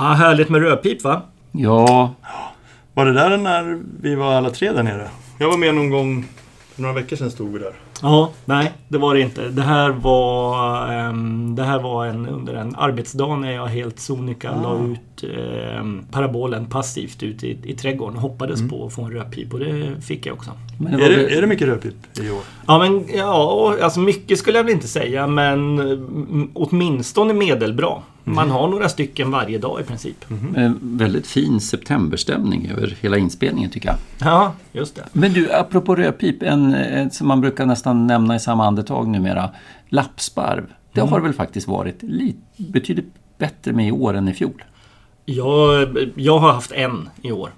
Ja, härligt med rödpip va? Ja, Var det där när vi var alla tre där nere? Jag var med någon gång för några veckor sedan stod vi där. Ja, nej det var det inte. Det här var, ehm, det här var en, under en arbetsdag när jag helt sonika Ah. la ut ehm, parabolen passivt ut i, i trädgården och hoppades på att få en rödpip och det fick jag också. men Är det, väl- är det mycket rödpip i år? Ja, men ja, alltså mycket skulle jag väl inte säga, men mm, åtminstone medelbra. Man har några stycken varje dag i princip. eh, väldigt fin septemberstämning över hela inspelningen tycker jag. Ja, just det. Men du, apropå rödpip, en, en som man brukar nästan nämna i samma andetag numera. Lappsparv. Det har väl faktiskt varit lite, betydligt bättre med i år än i fjol. Jag, jag har haft en i år.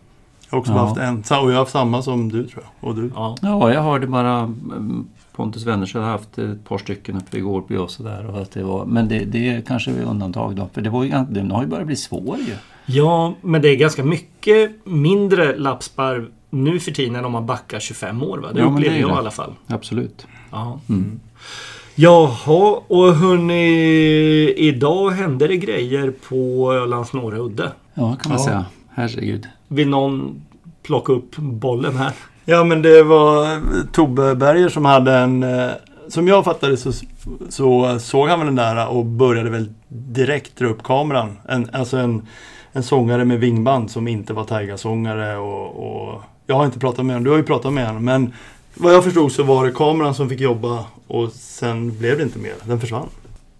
Jag har också Ja. haft en. Och jag har haft samma som du tror jag. Och du. Ja. Ja, jag hörde bara mm, Pontus Wennersjö har haft ett par stycken uppe i Gårby och sådär. och att det var- Men det, det kanske är undantag då. För det var ju, den har ju börjat bli svår ju. ja, men det är ganska mycket mindre lappsparv nu för tiden än om man backar 25 år. Va? Det Ja, det upplever är jag det. i alla fall. Absolut. Ja. Mm. Jaha, och hörni, idag hände det grejer på Ölands norra udde. Ja, kan man Ja. säga. Herregud. Vill någon plocka upp bollen här? Ja men det var Tobbe Berger som hade en... eh, Som jag fattade så, så såg han väl den där och började väl direkt dra upp kameran. En, alltså en, en sångare med vingband som inte var taigasångare och, och... Jag har inte pratat med honom, du har ju pratat med honom. Men vad jag förstod så var det kameran som fick jobba och sen blev det inte mer. Den försvann.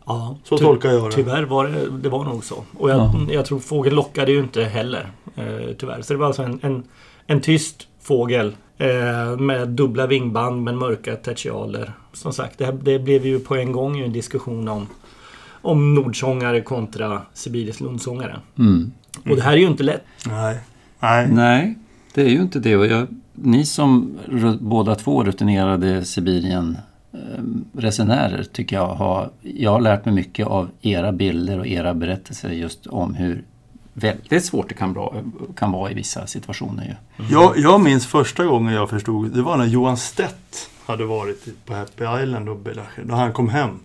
Ja, Så ty- tolkar jag det. Tyvärr var det, det var nog så. Och jag, Ja. jag tror fågeln lockade ju inte heller. Eh, tyvärr. Så det var alltså en, en, en tyst fågel eh, med dubbla vingband men mörka tertialer. Som sagt, det, här, det blev ju på en gång en diskussion om, om nordsångare kontra sibirisk lundsångare. Mm. Och det här är ju inte lätt. Nej. Nej. Nej, det är ju inte det. Och jag, ni som båda två rutinerade Sibirien eh, resenärer tycker jag har... Jag har lärt mig mycket av era bilder och era berättelser just om hur väldigt svårt det kan, bra, kan vara i vissa situationer. Ju. Jag, jag minns första gången jag förstod, det var när Johan Stett hade varit på Happy Island och då han kom hem.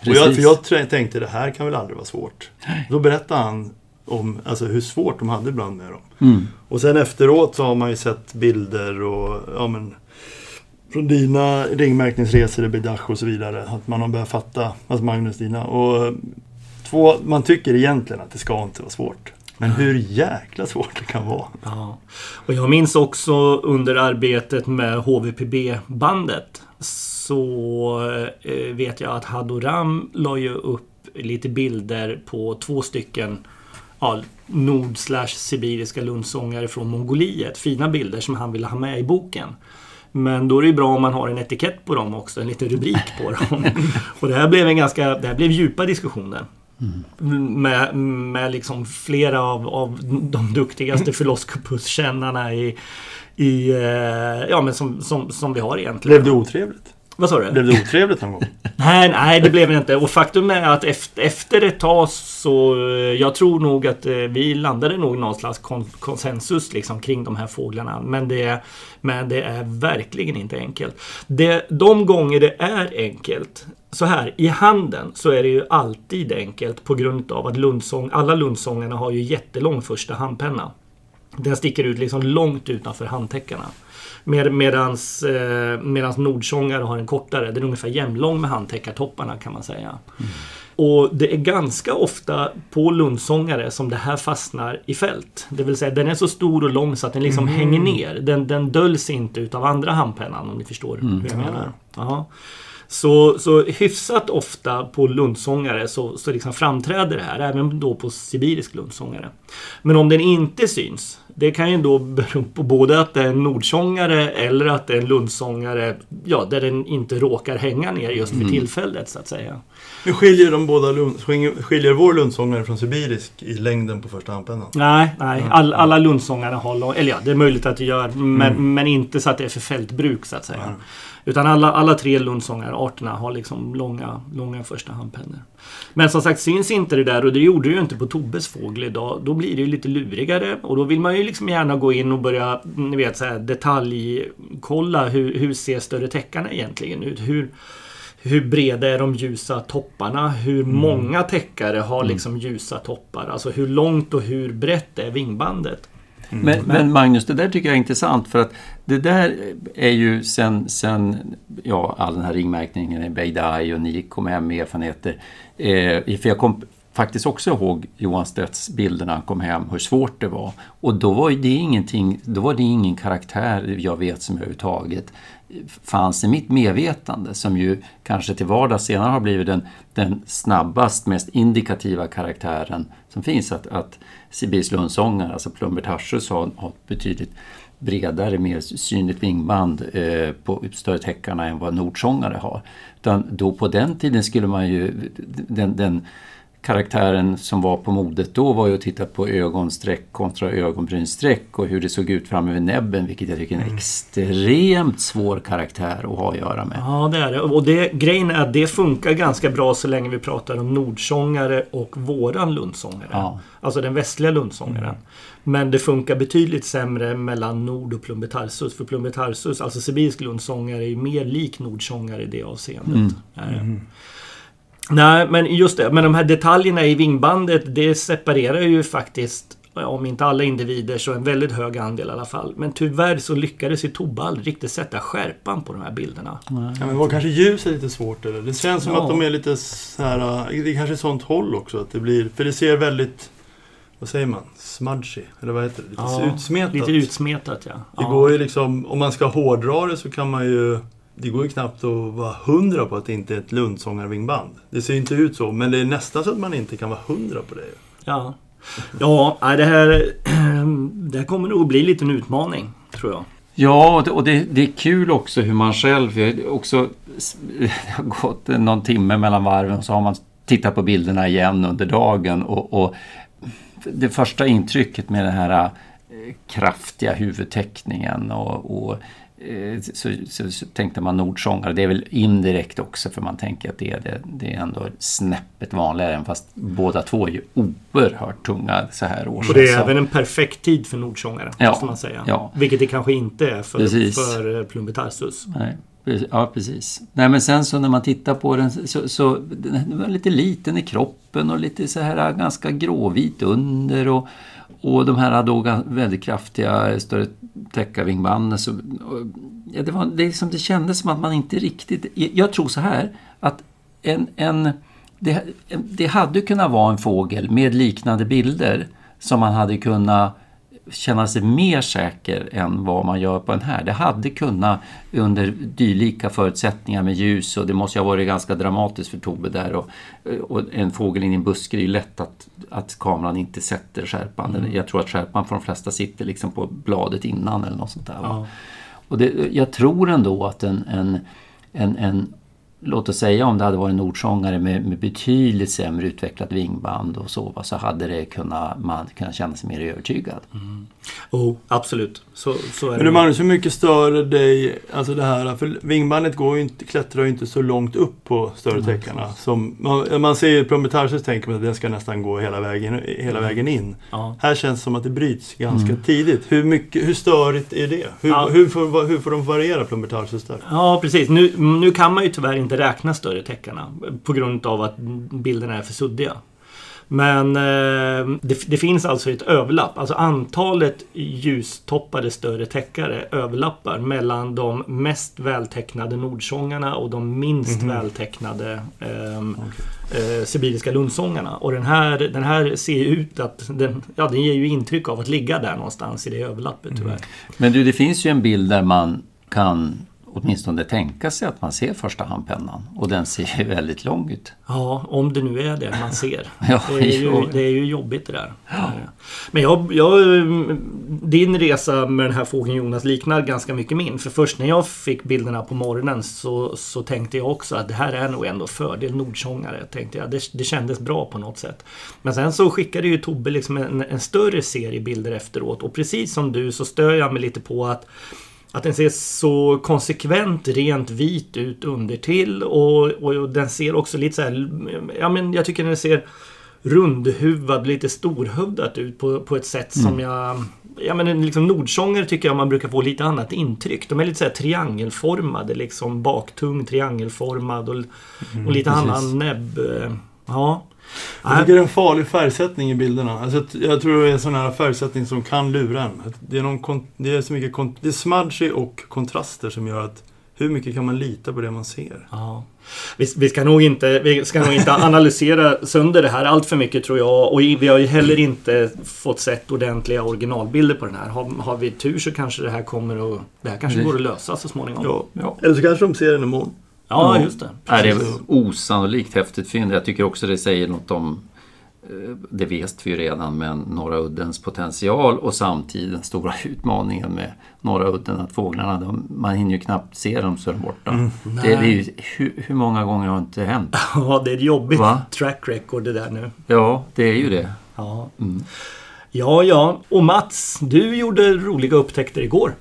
Och jag, för jag tänkte det här kan väl aldrig vara svårt. Då berättade han om alltså, hur svårt de hade ibland med dem. Mm. Och sen efteråt så har man ju sett bilder och ja men från dina ringmärkningsresor i Bedach och så vidare. Att man har börjat fatta, alltså Magnus dina. Och två, man tycker egentligen att det ska inte vara svårt. Men hur jäkla svårt det kan vara. Ja. Och jag minns också under arbetet med HVPB-bandet så eh, vet jag att Hadoram la ju upp lite bilder på två stycken ja, nord sibiriska lundsångare från Mongoliet. Fina bilder som han ville ha med i boken. Men då är det ju bra om man har en etikett på dem också, en liten rubrik på dem. Och det här blev en ganska, det här blev djupa diskussioner. Med, med liksom flera av, av de duktigaste Philoskopus-kännarna i, i, eh, ja, men som, som, som vi har egentligen. Blev det otrevligt? Vad sa du? Blev det otrevligt någon gång? Nej, nej, det blev det inte. Och faktum är att efter, efter ett tag så... eh, Jag tror nog att eh, vi landade nog någon slags kon, konsensus liksom kring de här fåglarna. Men det, men det är verkligen inte enkelt. Det, de gånger det är enkelt. Så här, i handen så är det ju alltid enkelt på grund av att lundsång, alla lundsångarna har ju jättelång första handpenna. Den sticker ut liksom långt utanför handtäckarna. Med, medans, eh, medans nordsångare har en kortare. Den är ungefär jämnlång med handtäckartopparna kan man säga. Och det är ganska ofta på lundsångare som det här fastnar i fält. Det vill säga den är så stor och lång så att den liksom hänger ner. Den, den döljs inte utav andra handpennan om ni förstår hur jag menar. Ja. Så, så hyfsat ofta på lundsångare så, så liksom framträder det här, även då på sibirisk lundsångare. Men om den inte syns, det kan ju då bero på både att det är en nordsångare eller att det är en lundsångare ja, där den inte råkar hänga ner just för tillfället så att säga. Hur skiljer de båda lund, skiljer- vår lundsångare från sibirisk i längden på första handpennan? Nej, nej. All, alla lundsångare har lång... Eller ja, det är möjligt att det gör. Men, men inte så att det är för fältbruk så att säga. Mm. Utan alla, alla tre lundsångararterna har liksom långa, långa första handpennor. Men som sagt syns inte det där och det gjorde det ju inte på Tobbes fågel idag. Då blir det ju lite lurigare och då vill man ju liksom gärna gå in och börja ni vet, så här, detaljkolla hur, hur ser större täckarna egentligen ut? Hur, hur breda är de ljusa topparna? Hur Mm. många täckare har liksom ljusa toppar? Alltså hur långt och hur brett är vingbandet? Men, men Magnus, det där tycker jag är intressant för att det där är ju sen, sen ja, all den här ringmärkningen i Beidai och ni kom hem med erfarenheter. Eh, för jag kom faktiskt också ihåg Johan Stedts bilder när han kom hem, hur svårt det var. Och då var det ingenting, då var det ingen karaktär jag vet som överhuvudtaget fanns i mitt medvetande som ju kanske till vardags senare har blivit den, den snabbast, mest indikativa karaktären som finns. Att, att Sibils lundsångare, alltså Plumbert Tarsus, har, har ett betydligt bredare, mer synligt vingband eh, på större täckarna än vad nordsångare har. Utan då på den tiden skulle man ju, den, den karaktären som var på modet då var ju att titta på ögonsträck kontra ögonbrynsträck och hur det såg ut fram över näbben vilket jag tycker är en extremt svår karaktär att ha att göra med. Ja, det är det. Och det, grejen är att det funkar ganska bra så länge vi pratar om nordsångare och våran lundsångare. Ja. Alltså den västliga lundsångaren. Men det funkar betydligt sämre mellan Nord och Plumbetarsus. För Plumbetarsus, alltså sibirisk lundsångare, är mer lik nordsångare i det avseendet. Eh, Nej, men just det. Men de här detaljerna i vingbandet, det separerar ju faktiskt om inte alla individer så en väldigt hög andel i alla fall. Men tyvärr så lyckades ju Tobbe aldrig riktigt sätta skärpan på de här bilderna. Ja, men var kanske ljuset lite svårt eller? Det känns som Ja. att de är lite så här. äh, Det är kanske är sånt håll också att det blir. För det ser väldigt. Vad säger man? Smudgy? Eller vad heter det? Lite Ja, utsmetat. Lite utsmetat ja. Det ja. går ju liksom. Om man ska hårdra det så kan man ju. Det går ju knappt att vara hundra på att det inte är ett Lundsångarvingband. Det ser ju inte ut så, men det är nästan så att man inte kan vara hundra på det. Ja, ja nej, det, här, det här kommer nog bli lite en utmaning, tror jag. Ja, och det, det, är kul också hur man själv... Jag har också, det har gått någon timme mellan varven och så har man tittat på bilderna igen under dagen. Och, och det första intrycket med den här eh, kraftiga huvudteckningen och, och så, så, så tänkte man nordsångare. Det är väl indirekt också för man tänker att det är, det, det är ändå snäppet vanligare. även Fast båda två är ju oerhört tunga så här års. Och det är Så- även en perfekt tid för nordsångare, Ja, måste man säga. ja. Vilket det kanske inte är för, Precis. för eh, Plumbetarsus. Nej, ja, precis. Nej, men sen så när man tittar på den så, så den var lite liten i kroppen och lite så här ganska gråvit under och, och de här då väldigt kraftiga större täckarvingbanden. Så, ja, det, var, det, liksom, det kändes som att man inte riktigt... Jag tror så här att en, en, det, det hade kunnat vara en fågel med liknande bilder som man hade kunnat känna sig mer säker än vad man gör på den här. Det hade kunnat under dylika förutsättningar med ljus och det måste ju ha varit ganska dramatiskt för Tobbe där och, och en fågel in i en buske, det är ju lätt att, att kameran inte sätter skärpan. Mm. Jag tror att skärpan för de flesta sitter liksom på bladet innan eller något sånt där. Ja. Och det, jag tror ändå att en, en, en, en Låt oss säga om det hade varit en nordsångare med, med betydligt sämre utvecklat vingband och så, så hade det kunnat, man kunnat känna sig mer övertygad. Mm. Oh, absolut. Så, så Men du Magnus, hur mycket stör dig, alltså det här, för vingbandet går ju inte, klättrar ju inte så långt upp på större täckarna. Som, man, man ser ju Prometheus tänker man att den ska nästan gå hela vägen, hela vägen in. Ja. Här känns det som att det bryts ganska tidigt. Hur, mycket, hur störigt är det? Hur, Ja. hur, får, hur får de variera Prometheus där? Ja, precis. Nu, nu kan man ju tyvärr inte räkna större täckarna på grund av att bilderna är för suddiga. Men eh, det, det finns alltså ett överlapp. Alltså antalet ljustoppade större täckare överlappar mellan de mest vältecknade nordsångarna och de minst vältecknade ehm, eh, sibiriska lundsångarna. Och den här, den här ser ju ut att... Den, ja, den ger ju intryck av att ligga där någonstans i det överlappet tyvärr. Men du, det finns ju en bild där man kan åtminstone tänka sig att man ser första handpennan och den ser ju väldigt lång ut. Ja, om det nu är det man ser. Ja, det, är ju, det är ju jobbigt det där. Men jag, jag, din resa med den här fågeln Jonas liknar ganska mycket min. För först när jag fick bilderna på morgonen så, så tänkte jag också att det här är nog ändå fördel nordsångare. Tänkte jag. Det, det kändes bra på något sätt. Men sen så skickade ju Tobbe liksom en, en större serie bilder efteråt. Och precis som du så stör jag mig lite på att att den ser så konsekvent rent vit ut undertill och, och den ser också lite så här, ja men jag tycker den ser rundhuvad, lite storhövdat ut på, på ett sätt som jag Ja men liksom nordsånger tycker jag man brukar få lite annat intryck. De är lite så här triangelformade liksom. Baktung triangelformad och, och lite precis. annan näbb. eh, Ja. Jag tycker det är en farlig färgsättning i bilderna. Alltså, jag tror det är en sån här färgsättning som kan lura en. Det är, någon det är så mycket det är smudgy och kontraster som gör att hur mycket kan man lita på det man ser? Ja. Vi, vi, ska nog inte, vi ska nog inte analysera sönder det här allt för mycket tror jag. Och vi har ju heller inte fått sett ordentliga originalbilder på den här. Har, har vi tur så kanske det här kommer att... Det här kanske går att lösa så småningom. Ja. Ja. Eller så kanske de ser den imorgon. Ja, Ja. just det. Det är Precis. osannolikt häftigt fynd. Jag tycker också det säger något om eh, det vet vi ju redan med Norra Uddens potential och samtidigt den stora utmaningen med Norra Udden att fåglarna, de, man hinner ju knappt se dem så är de borta. Mm. det, det är ju, hur, hur många gånger har det inte hänt? Ja, det är ett jobbigt Va? track record det där nu. Ja, det är ju det. Ja. Mm. ja, ja. Och Mats, du gjorde roliga upptäckter igår.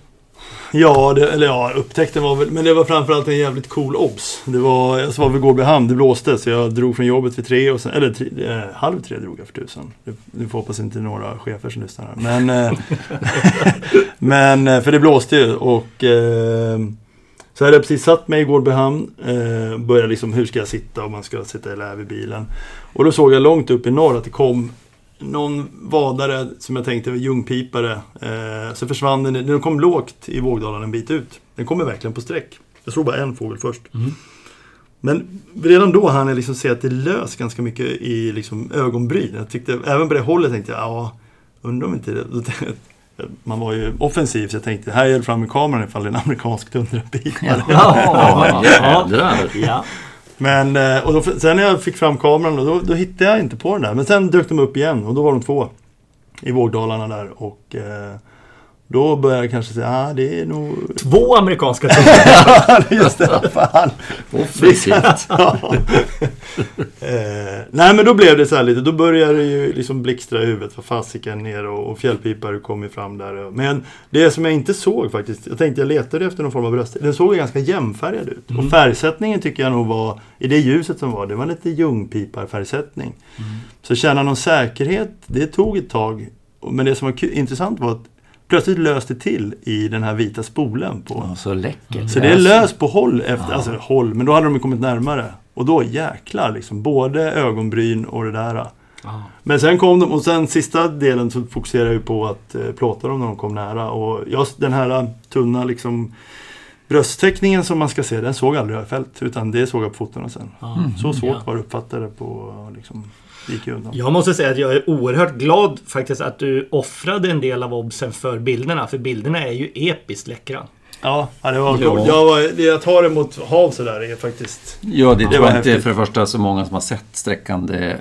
Ja, det, eller ja, upptäckten var väl... Men det var framförallt en jävligt cool obs. Det var, jag var vid Gårdbyhamn, det blåste så jag drog från jobbet vid tre och sen... Eller tre, eh, halv tre drog jag för tusan. Nu- får hoppas inte några chefer som lyssnar här. Men... Eh, men, eh, för det blåste ju och... Eh, så hade jag precis satt mig i Gårdbyhamn. Eh, började liksom, hur ska jag sitta om man ska sitta i lä vid bilen. Och då såg jag långt upp i norr att det kom någon vadare som jag tänkte var ljungpipare. Eh, så försvann den, den kom lågt i vågdalen en bit ut. Den kommer verkligen på sträck. Jag såg bara en fågel först. Mm. Men redan då hann jag liksom se att det lös ganska mycket i liksom ögonbryn. Jag tyckte, även på det hållet tänkte jag, ja, undrar om inte det... Man var ju offensiv så jag tänkte, här är det fram med kameran ifall det är en amerikansk tundrapipare. Ja, jädrar. ja. Men, eh, och då, sen när jag fick fram kameran då, då, då hittade jag inte på den där. Men sen dök de upp igen och då var de två i vågdalarna där. Och eh, då började jag kanske säga, ah, det är nog... Två amerikanska tungor. Just det, fan. Offensivt. Ja. eh, nej men då blev det så här lite, då började det ju liksom blixtra i huvudet. Vad fasiken ner och, och fjällpipare kom ju fram där. Men det som jag inte såg faktiskt, jag tänkte jag letade efter någon form av bröst. Den såg ganska jämnfärgad ut. Och färgsättningen tycker jag nog var, i det ljuset som var, det var lite ljungpiparfärgsättning. Så känna någon säkerhet, det tog ett tag. Men det som var intressant var att plötsligt löste till i den här vita spolen på, Ja, så läckert. så det är löst på håll efter, alltså håll, men då hade de kommit närmare. Och då jäklar liksom, både ögonbryn och det där. Ja. Men sen kom de, och sen sista delen så fokuserade jag ju på att eh, plåta dem när de kom nära. Och just den här tunna liksom brösttäckningen som man ska se, den såg aldrig jag i fält. Utan det såg jag på fotona sen. Ja. Så svårt Ja. var det att uppfatta det på, liksom, det gick ju undan. Jag måste säga att jag är oerhört glad faktiskt att du offrade en del av obsen för bilderna. För bilderna är ju episkt läckra. Ja, det var Ja. coolt. Jag, var, det jag tar emot hav sådär är faktiskt... Ja, det Det tror jag inte för det första så många som har sett sträckande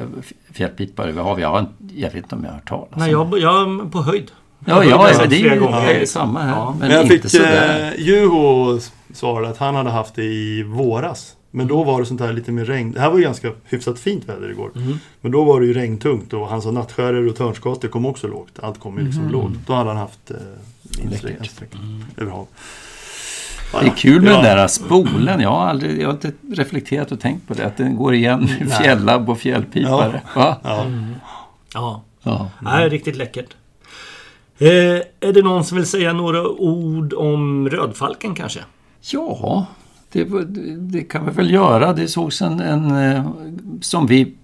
fjällpipar över hav. Jag, har, jag vet inte om jag har hört talas om Nej, jag, jag är på höjd. Ja, ja, ja sett det är ju samma här. Ja. Men, Men jag inte fick sådär. eh, Juho svarade att han hade haft det i våras. Men då var det sånt här lite mer regn. Det här var ju ganska hyfsat fint väder igår. Mm. Men då var det ju regntungt och han sa nattskäror och törnskator kom också lågt. Allt kom ju liksom lågt. Då hade han haft eh, insträck över hav. Ja, Det är kul med ja. den där spolen. Jag har, aldrig, jag har inte reflekterat och tänkt på det. Att den går igen i fjällabb och fjällpipare. Va? Ja. Ja, Ja. Nej, riktigt läckert. Eh, är det någon som vill säga några ord om rödfalken kanske? Ja, det, det kan vi väl göra. Det sågs en, en eh, som vi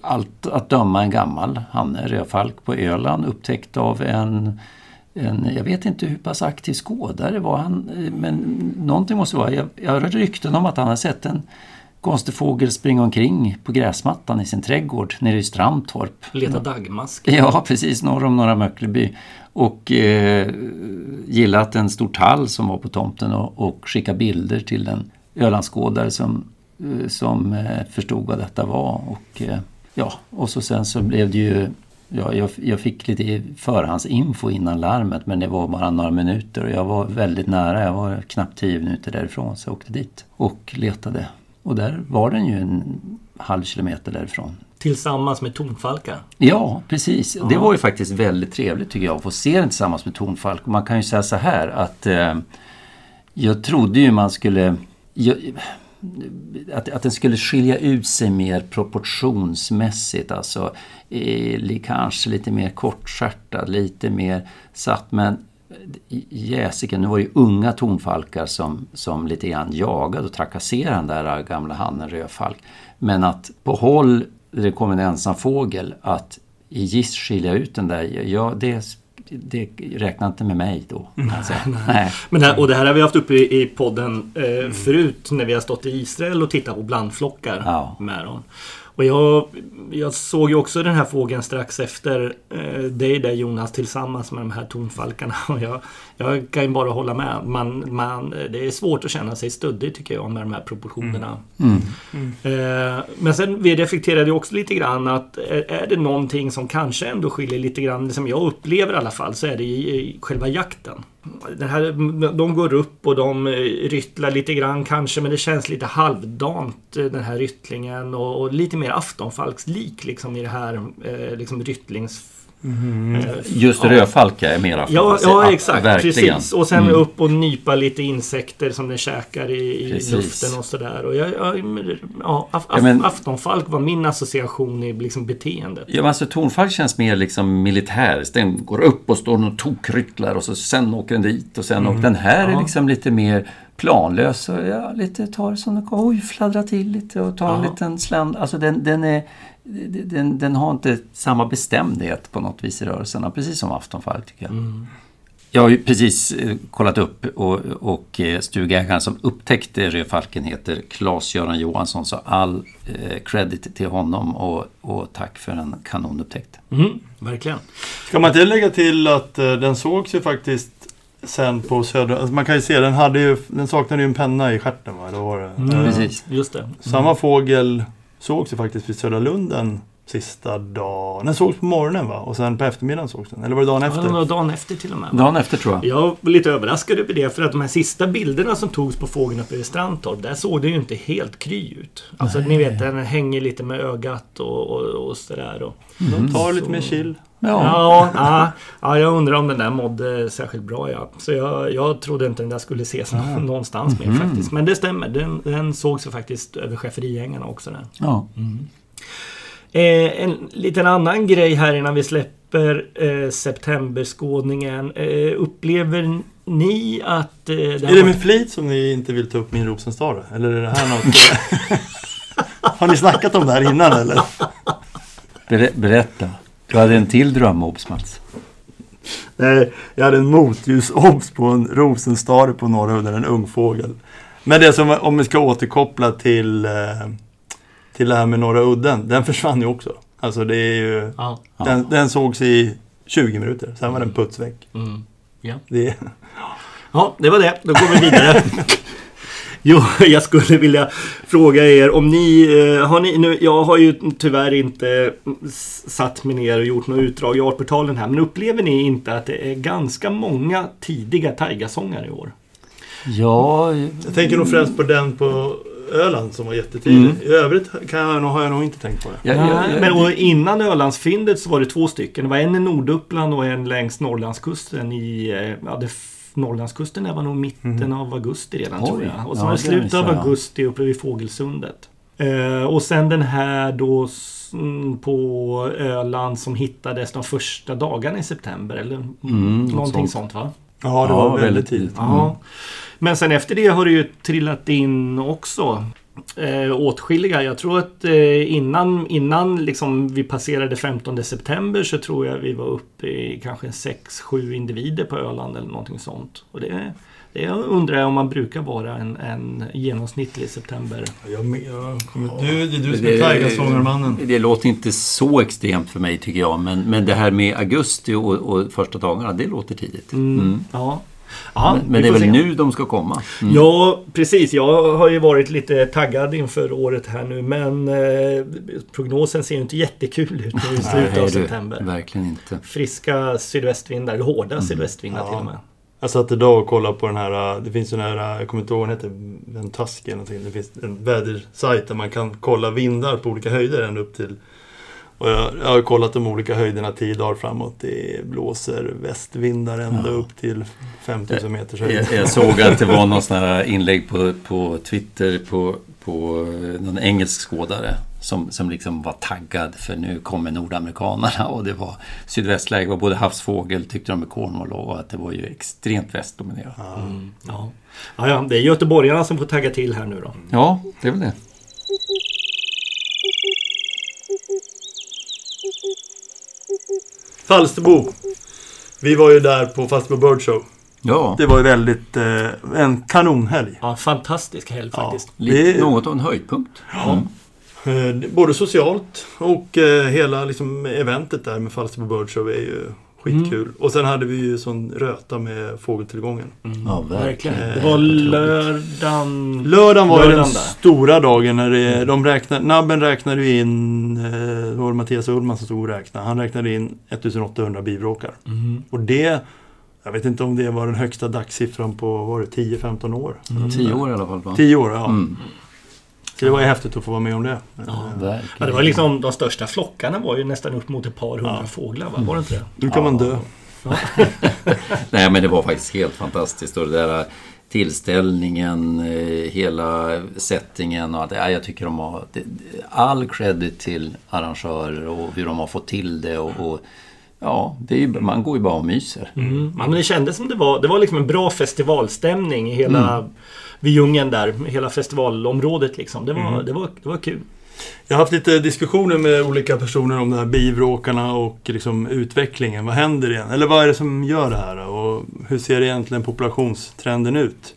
allt att döma en gammal hanne, rödfalk på Öland upptäckt av en, en jag vet inte hur pass aktiv skådare var han, eh, men någonting måste vara. Jag, jag hört rykten om att han har sett en konstig fågel springa omkring på gräsmattan i sin trädgård nere i Stramtorp. Leta dagmask. Ja, precis norr om Norra Möckleby. Och eh, gillat en stor tall som var på tomten och, och skicka bilder till en Ölandsskådare som, eh, som eh, förstod vad detta var. Och, eh, ja, och så sen så blev det ju Ja, jag, jag fick lite förhandsinfo innan larmet men det var bara några minuter och jag var väldigt nära. Jag var knappt tio minuter därifrån så jag åkte dit och letade. Och där var den ju en halv kilometer därifrån. Tillsammans med tonfalkar. Ja, precis. Det var ju faktiskt väldigt trevligt tycker jag att få se den tillsammans med Tonfalk. Och Man kan ju säga så här att eh, jag trodde ju man skulle... Jag, att, att den skulle skilja ut sig mer proportionsmässigt. Alltså eh, kanske lite mer kortskärtad, lite mer satt. Men jäsiken, nu var det ju unga tonfalkar som, som lite grann jagade och trakasserade den där gamla hannen rödfalk. Men att på håll, det kom en ensam fågel, att i giss skilja ut den där, ja det det räknar inte med mig då. Alltså, nej, nej. Men det här, och det här har vi haft uppe i, i podden eh, förut när vi har stått i Israel och tittat på blandflockar ja. med dem. Och jag, jag såg ju också den här fågeln strax efter eh, dig där Jonas tillsammans med de här tonfalkarna. Och jag, jag kan ju bara hålla med. Man, man, det är svårt att känna sig stöddig tycker jag med de här proportionerna. Mm. Mm. Eh, men sen vi reflekterade också lite grann att är, är, det någonting som kanske ändå skiljer lite grann, som jag upplever i alla fall, så är det i, i själva jakten. Den här, de går upp och de eh, ryttlar lite grann kanske men det känns lite halvdant eh, den här ryttlingen och, och lite mer aftonfalkslik liksom i det här eh, liksom ryttlings Mm. Just rödfalka är mera Ja, ja exakt. Verkligen. Precis. Och sen mm. upp och nypa lite insekter som den käkar i, i luften och sådär. Och jag, jag, ja, af, ja, men, aftonfalk var min association i liksom beteendet. Ja, men alltså tonfalk känns mer liksom militär. Den går upp och står och tokrycklar och så sen åker den dit och sen mm. åker den här ja. är liksom lite mer planlös och ja, lite tar som det Oj, fladdra till lite och tar en liten sländ. Alltså den, den är den, den, har inte samma bestämdhet på något vis i rörelserna, precis som Aftonfalk tycker jag. Mm. Jag har ju precis eh, kollat upp och, och eh, stugägaren som upptäckte rödfalken heter Claes-Göran Johansson så all eh, credit till honom och, och tack för en kanonupptäckt. Mm, verkligen. Ska man inte lägga till att eh, den sågs ju faktiskt sen på södra... Alltså man kan ju se, den, hade ju, den saknade ju en penna i stjärten va? Då var det. Mm, precis. Just det. Mm. Samma fågel sågs ju faktiskt vid Södra Lunden sista dagen. Den sågs på morgonen va? Och sen på eftermiddagen sågs den. Eller var det dagen efter? Ja, det var dagen efter till och med. Dagen efter tror jag. Jag var lite överraskad över det för att de här sista bilderna som togs på fågeln uppe i Strandtorp. Där såg det ju inte helt kry ut. Alltså Nej. ni vet den hänger lite med ögat och, och, och sådär. Och, mm. De tar lite mer chill. Ja. Ja, ja, ja, jag undrar om den där mådde särskilt bra. Ja. Så jag, jag trodde inte den där skulle ses ja. någonstans mer mm. faktiskt. Men det stämmer. Den, den såg sig faktiskt över schäferigängarna också. Där. Ja. Mm. Eh, en liten annan grej här innan vi släpper eh, septemberskådningen. Eh, upplever ni att... Eh, det är det med flit som ni inte vill ta upp min Rosenstad? Eller är det här något... Har ni snackat om det här innan eller? Ber berätta. Du hade en till drömobs Mats. Nej, jag hade en motljusobs på en rosenstare på norra udden, en ung fågel. Men det som, om vi ska återkoppla till, eh, till det här med norra udden, den försvann ju också. Alltså det är ju... Ja. Den, den sågs i 20 minuter, sen var den putsväck. Mm. Ja. Det, ja, det var det. Då går vi vidare. Jo, jag skulle vilja fråga er om ni, eh, har ni nu, jag har ju tyvärr inte satt mig ner och gjort något utdrag i Artportalen här, men upplever ni inte att det är ganska många tidiga taigasångare i år? Ja... Jag tänker nog främst på den på Öland som var jättetidig. Mm. I övrigt kan jag, har jag nog inte tänkt på det. Ja, ja, ja, men och innan Ölandsfyndet så var det två stycken. Det var en i Norduppland och en längs Norrlandskusten i eh, ja, det Norrlandskusten det var nog mitten mm. av augusti redan Oj, tror jag. Och så ja, var det slutet av augusti uppe vid Fågelsundet. Uh, och sen den här då på Öland som hittades de första dagarna i september eller mm, någonting sånt. sånt va? Ja, det var väldigt tidigt. Mm. Men sen efter det har det ju trillat in också eh, åtskilliga. Jag tror att eh, innan, innan liksom vi passerade 15 september så tror jag vi var uppe i kanske 6-7 individer på Öland eller någonting sånt. Och det, det undrar jag om man brukar vara en, en genomsnittlig september. Jag, jag, du, det är du som är Taigasångarmannen. Det låter inte så extremt för mig tycker jag. Men, men det här med augusti och, och första dagarna, det låter tidigt. Mm. Mm. Ja. Aha, men, men det är väl se. nu de ska komma? Mm. Ja, precis. Jag har ju varit lite taggad inför året här nu men eh, prognosen ser ju inte jättekul ut nu i slutet av september. verkligen inte. Friska sydvästvindar, hårda mm. sydvästvindar ja. till och med. Jag satt idag och kollade på den här, det finns ju den här, jag kommer inte ihåg vad den heter, Ventaski eller någonting. Det finns en vädersajt där man kan kolla vindar på olika höjder ända upp till Och jag, jag har kollat de olika höjderna tio dagar framåt. Det blåser västvindar ända Ja. upp till 5000 meters höjd. Jag, jag såg att det var någon sån här inlägg på, på Twitter på, på någon engelsk skådare som, som liksom var taggad för nu kommer nordamerikanerna och det var sydvästläge och både havsfågel tyckte de med Cornwall och att det var ju extremt västdominerat. Ja. Ja. Ja, ja, det är göteborgarna som får tagga till här nu då. Ja, det är väl det. Falsterbo. Vi var ju där på Falsterbo Bird Show. Ja, Det var ju väldigt... Eh, en kanonhelg. Ja, fantastisk helg Ja. faktiskt. lite, det- något av en höjdpunkt. Mm. Eh, både socialt och eh, hela liksom, eventet där med Falsterbo Bird Show är ju skitkul. Och sen hade vi ju sån röta med fågeltillgången. Ja, verkligen. Det var lördagen... Lördagen var ju den Lördagen där. stora dagen när det, de räknade, Nabben räknade ju in, eh, det var Mattias Ullman som stod och räknade, han räknade in 1800 bivråkar. Mm. Och det, jag vet inte om det var den högsta dagssiffran på, var det 10-15 år? Tio år i alla fall va? 10 år, ja. Mm. Så det var ju häftigt att få vara med om det. Ja. Eh. Ja, det var liksom de största flockarna var ju nästan upp mot ett par hundra Ja. fåglar, va? Var det inte det? Nu kan man dö. Nej men det var faktiskt helt fantastiskt. Och det där tillställningen, eh, hela settingen och allt. Ja, jag tycker de har all credit till arrangörer och hur de har fått till det. Och, och ja, det är ju, man går ju bara och myser. Mm. Ja, men det kändes som det var, det var liksom en bra festivalstämning i hela vid djungeln där. Hela festivalområdet liksom. Det var, det var, det var kul. Jag har haft lite diskussioner med olika personer om de här bivråkarna och liksom utvecklingen. Vad händer igen? Eller vad är det som gör det här? Och hur ser egentligen populationstrenden ut?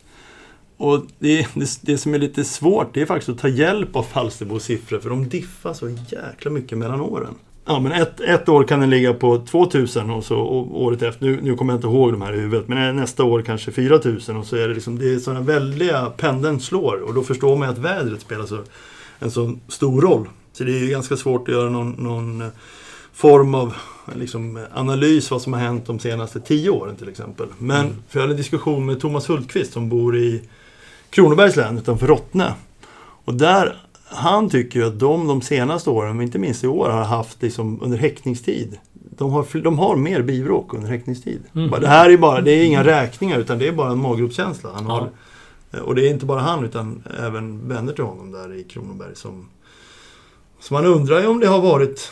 Och det, det, det som är lite svårt det är faktiskt att ta hjälp av Falsterbos siffror för de diffar så jäkla mycket mellan åren. Ja, men ett, ett år kan den ligga på 2000 och så och året efter, nu, nu kommer jag inte ihåg de här i huvudet, men nästa år kanske 4000 och så är det liksom, det är sådana väldiga, pendeln slår och då förstår man att vädret spelar så, en så stor roll. Så det är ju ganska svårt att göra någon, någon eh, form av liksom, analys vad som har hänt de senaste tio åren till exempel. Men för jag hade en diskussion med Thomas Hultqvist som bor i Kronobergs län utanför Rottne. Och där, han tycker ju att de de senaste åren, inte minst i år, har haft liksom under häckningstid. De har, de har mer bivråk under häckningstid. Mm. Det här är bara, det är inga räkningar utan det är bara en maggropskänsla. Han har, och det är inte bara han utan även vänner till honom där i Kronoberg som... Så man undrar ju om det har varit...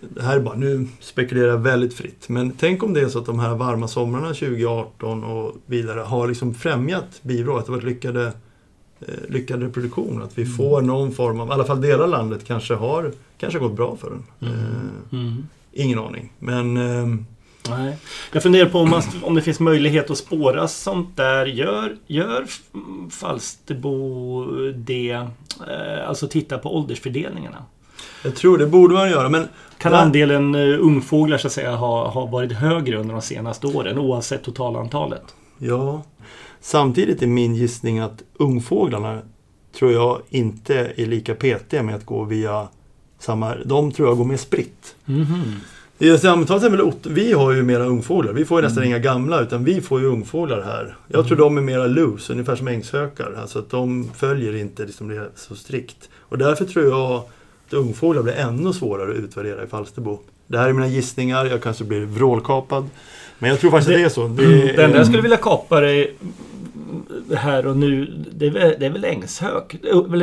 Det här är bara, nu spekulerar jag väldigt fritt. Men tänk om det är så att de här varma somrarna 2018 och vidare har liksom främjat bivråk. Att det varit lyckade, lyckad reproduktion. Att vi får någon form av, i alla fall delar av landet kanske har kanske gått bra för den. Eh, Mm. ingen aning. Men... ehm, Nej. Jag funderar på om, man, om det finns möjlighet att spåra sånt där. Gör, gör mm, Falsterbo det? Eh, alltså titta på åldersfördelningarna. jag tror det borde man göra. Men Kan andelen ungfåglar så att säga ha, ha varit högre under de senaste åren oavsett totalantalet? Ja. Samtidigt är min gissning att ungfåglarna tror jag inte är lika petiga med att gå via samma... De tror jag går mer spritt. Väl ot- vi har ju mera ungfåglar. Vi får ju nästan inga gamla utan vi får ju ungfåglar här. Jag tror de är mera loose, ungefär som ängshökar. Alltså att de följer inte liksom det så strikt. Och därför tror jag att ungfåglar blir ännu svårare att utvärdera i Falsterbo. Det här är mina gissningar, jag kanske blir vrålkapad. Men jag tror faktiskt att det är så. Det är, Det enda jag skulle vilja kapa dig här och nu, det är väl, det är väl ängshök.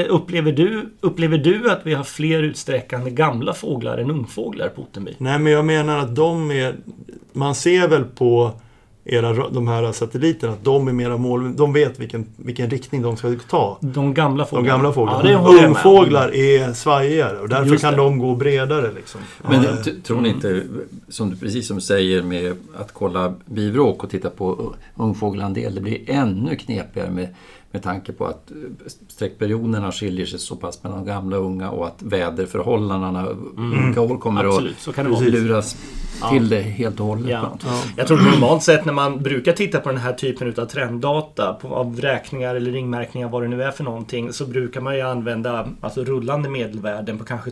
Upplever du, upplever du att vi har fler utsträckande gamla fåglar än ungfåglar på Ottenby? Nej, men jag menar att de är... Man ser väl på era, ra- de här satelliterna att de är mera mål... De vet vilken, vilken riktning de ska ta. De gamla De fåglarna? gamla fåglarna. Ja. Ungfåglar är svajigare och därför kan de gå bredare. Liksom. Men Ja, tror ni inte, som du, precis som du säger med att kolla bivråk och titta på ungfågelandel, det blir ännu knepigare med, med tanke på att eh, sträckperioderna skiljer sig så pass mellan gamla och unga och att väderförhållandena olika år kommer Absolut, så kan det vara. Precis. luras till det helt och hållet. Ja. ja. Jag tror normalt sett när man brukar titta på den här typen av trenddata på, av räkningar eller ringmärkningar vad det nu är för någonting så brukar man ju använda alltså, rullande medelvärden på kanske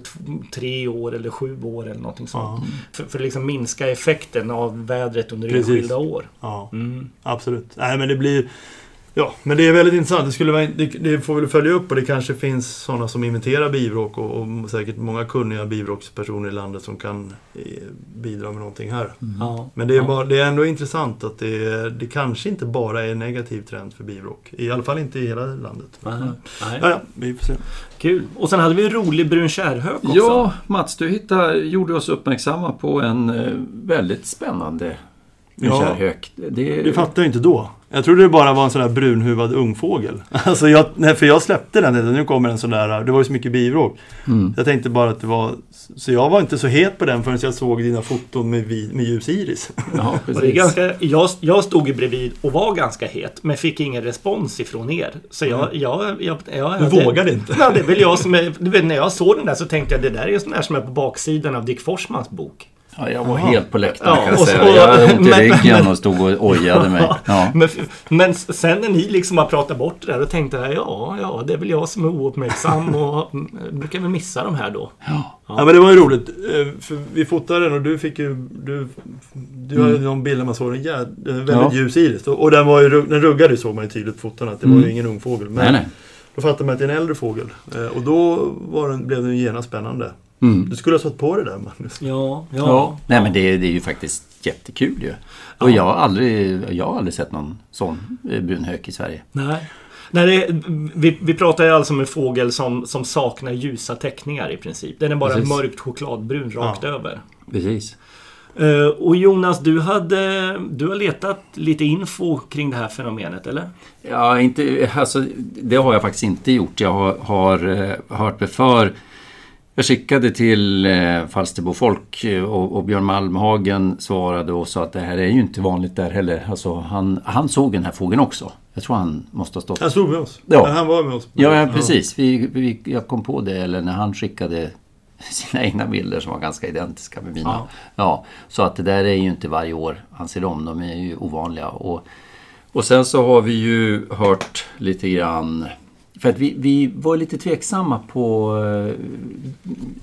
tre år eller sju år eller någonting sånt. Ja. För, för att liksom minska effekten av vädret under Precis. enskilda år. ja, Mm. absolut. Nej, men det blir... Ja, men det är väldigt intressant. Det, skulle vara, det, det får vi följa upp och det kanske finns sådana som inventerar bivråk och, och säkert många kunniga bivråkspersoner i landet som kan eh, bidra med någonting här. Ja. Men det är, Ja. bara, det är ändå intressant att det, det kanske inte bara är en negativ trend för bivråk. I alla fall inte i hela landet. Nej. Nej. Ja, ja, vi får se. Kul. Och sen hade vi en rolig brun kärrhök också. Ja, Mats, du hittade, gjorde oss uppmärksamma på en eh, väldigt spännande Ja. kärrhök. Det, Det fattade jag inte då. Jag trodde det bara var en sån där brunhuvad ungfågel. Alltså jag, nej, för jag släppte den. Nu kommer en sån där. Det var ju så mycket bivråk. Mm. Jag tänkte bara att det var... Så jag var inte så het på den förrän jag såg dina foton med, vi- med ljus iris. Ja, precis. ganska, jag, jag stod ju bredvid och var ganska het men fick ingen respons ifrån er. Så jag... jag, jag, jag Du vågade inte. Ja, det är väl jag som är, när jag såg den där så tänkte jag det där är en sån där som är på baksidan av Dick Forsmans bok. Ja, jag var Jaha. helt på läktaren Ja, kan jag och så- säga. Jag hade ont i men- ryggen och stod och ojade mig. Ja. Men, men sen när ni liksom har pratat bort det där då tänkte jag ja, ja, det är väl jag som är ouppmärksam och mm, brukar väl missa de här då. Ja men det var ju roligt. eh, För vi fotade den och du fick ju... Du, du hade någon bild där man såg en jä, eh, väldigt Ja. ljus iris. Och och den, var ju, den ruggade såg man ju tydligt på fotona att det var Mm. ju ingen ung fågel. Men Nej, nej. då fattade man att det är en äldre fågel. Eh, Och då var den, blev den genast spännande. Mm. Du skulle ha satt på det där Magnus. Ja, ja. Ja. Nej, men det, det är ju faktiskt jättekul ju. Och jag har aldrig, jag har aldrig sett någon sån eh, brunhök i Sverige. Nej. Nej, det, vi, vi pratar ju alltså om en fågel som, som saknar ljusa teckningar i princip. Den är bara Precis. mörkt chokladbrun rakt över. Precis. Eh, och Jonas, du, hade, du har letat lite info kring det här fenomenet, eller? Ja, inte, alltså, det har jag faktiskt inte gjort. Jag har, har eh, hört mig för. Jag skickade till eh, Falsterbo Folk eh, och, och Björn Malmhagen svarade och sa att det här är ju inte vanligt där heller. Alltså, han, han såg den här fågeln också. Jag tror han måste ha stått... Han stod med oss. Ja. Han var med oss. Ja, ja precis. Vi, vi, jag kom på det, eller när han skickade sina egna bilder som var ganska identiska med mina. Ja. Ja. så att det där är ju inte varje år han ser om. De är ju ovanliga. Och, och sen så har vi ju hört lite grann för att vi, vi var lite tveksamma på eh,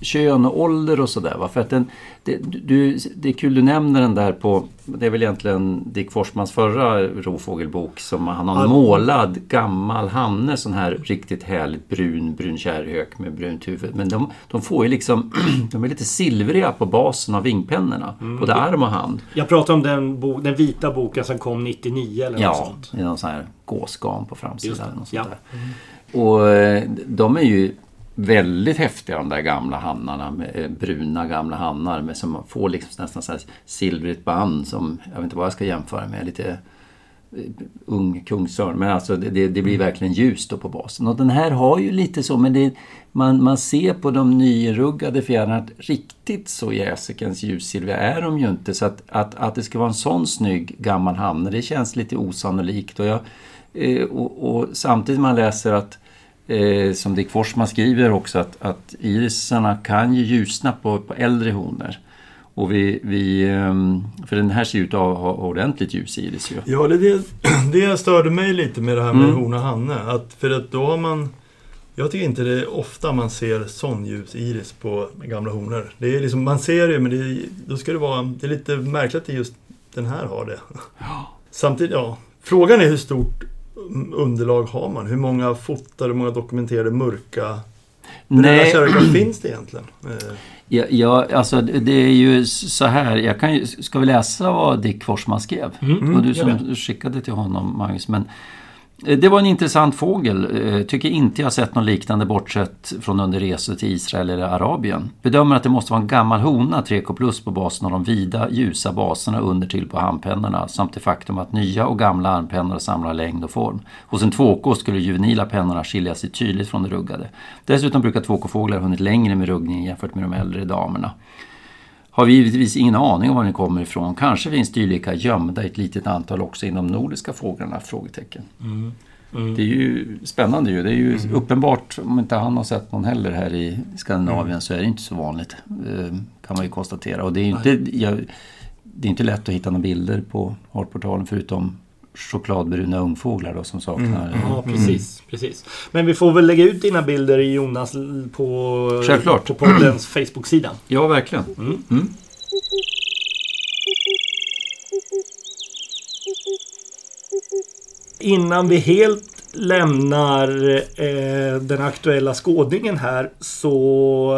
kön och ålder och sådär. För att den, det, du, det är kul du nämner den där på, det är väl egentligen Dick Forsmans förra rovfågelbok som han har en Ja. målad gammal hanne, sån här riktigt härligt brun, brun kärrhök med brunt huvud. Men de, de får ju liksom, de är lite silvriga på basen av vingpennorna, både arm och hand. Jag pratar om den, bo, den vita boken som kom 99 eller något Ja, sånt. det är någon sån här gåsgam på framsidan. Och, sånt ja. och eh, de är ju väldigt häftiga de där gamla hannarna, eh, bruna gamla hannar med, som får liksom nästan så här silvrigt band som, jag vet inte vad jag ska jämföra med, lite eh, ung kungsörn. Men alltså det, det, det blir verkligen ljust då på basen. Och den här har ju lite så, men det, man, man ser på de nyruggade fjärilarna att riktigt så jäsekens ljussilvriga är de ju inte. Så att, att, att det ska vara en sån snygg gammal hanne, det känns lite osannolikt. Och, jag, eh, och, och samtidigt man läser att Eh, som Dick Forsman skriver också att, att irisarna kan ju ljusna på, på äldre honor. Och vi, vi, ehm, för den här ser ut att ha ordentligt ljus iris ju. Ja, det, det, det störde mig lite med det här med Mm. hona och hanne. Att, för att då har man... Jag tycker inte det är ofta man ser sån ljus iris på gamla honor. Det är liksom, man ser det men det, då ska det vara... Det är lite märkligt att just den här har det. Samtidigt, ja. Frågan är hur stort underlag har man? Hur många fotade, hur många dokumenterade mörka Nej, finns det egentligen? Ja, ja, alltså det är ju så här. Jag kan ju, ska vi läsa vad Dick Forsman skrev? Mm, var du gör som skickade till honom, Magnus. Men eh, Eh, det var en intressant fågel. Eh, tycker inte jag sett någon liknande bortsett från under resor till Israel eller Arabien. Bedömer att det måste vara en gammal hona 3K plus på basen av de vida ljusa baserna under till på handpennorna samt det faktum att nya och gamla armpennor samlar längd och form. Hos en 2K skulle juvenila pennorna skilja sig tydligt från de ruggade. Dessutom brukar 2K-fåglar ha hunnit längre med ruggningen jämfört med de äldre damerna. Har vi givetvis ingen aning om var den kommer ifrån. Kanske finns dylika gömda i ett litet antal också inom nordiska fåglarna? Frågetecken. Det är ju spännande ju. Det är ju uppenbart, om inte han har sett någon heller här i Skandinavien så är det inte så vanligt. eh, Kan man ju konstatera. Och det är ju inte, jag, det är inte lätt att hitta några bilder på Artportalen förutom chokladbruna ungfåglar då som saknar... Ja, precis, precis. Men vi får väl lägga ut dina bilder i Jonas på, Självklart. på poddens Facebook-sida. Ja, verkligen. Mm. innan vi helt lämnar eh, den aktuella skådningen här så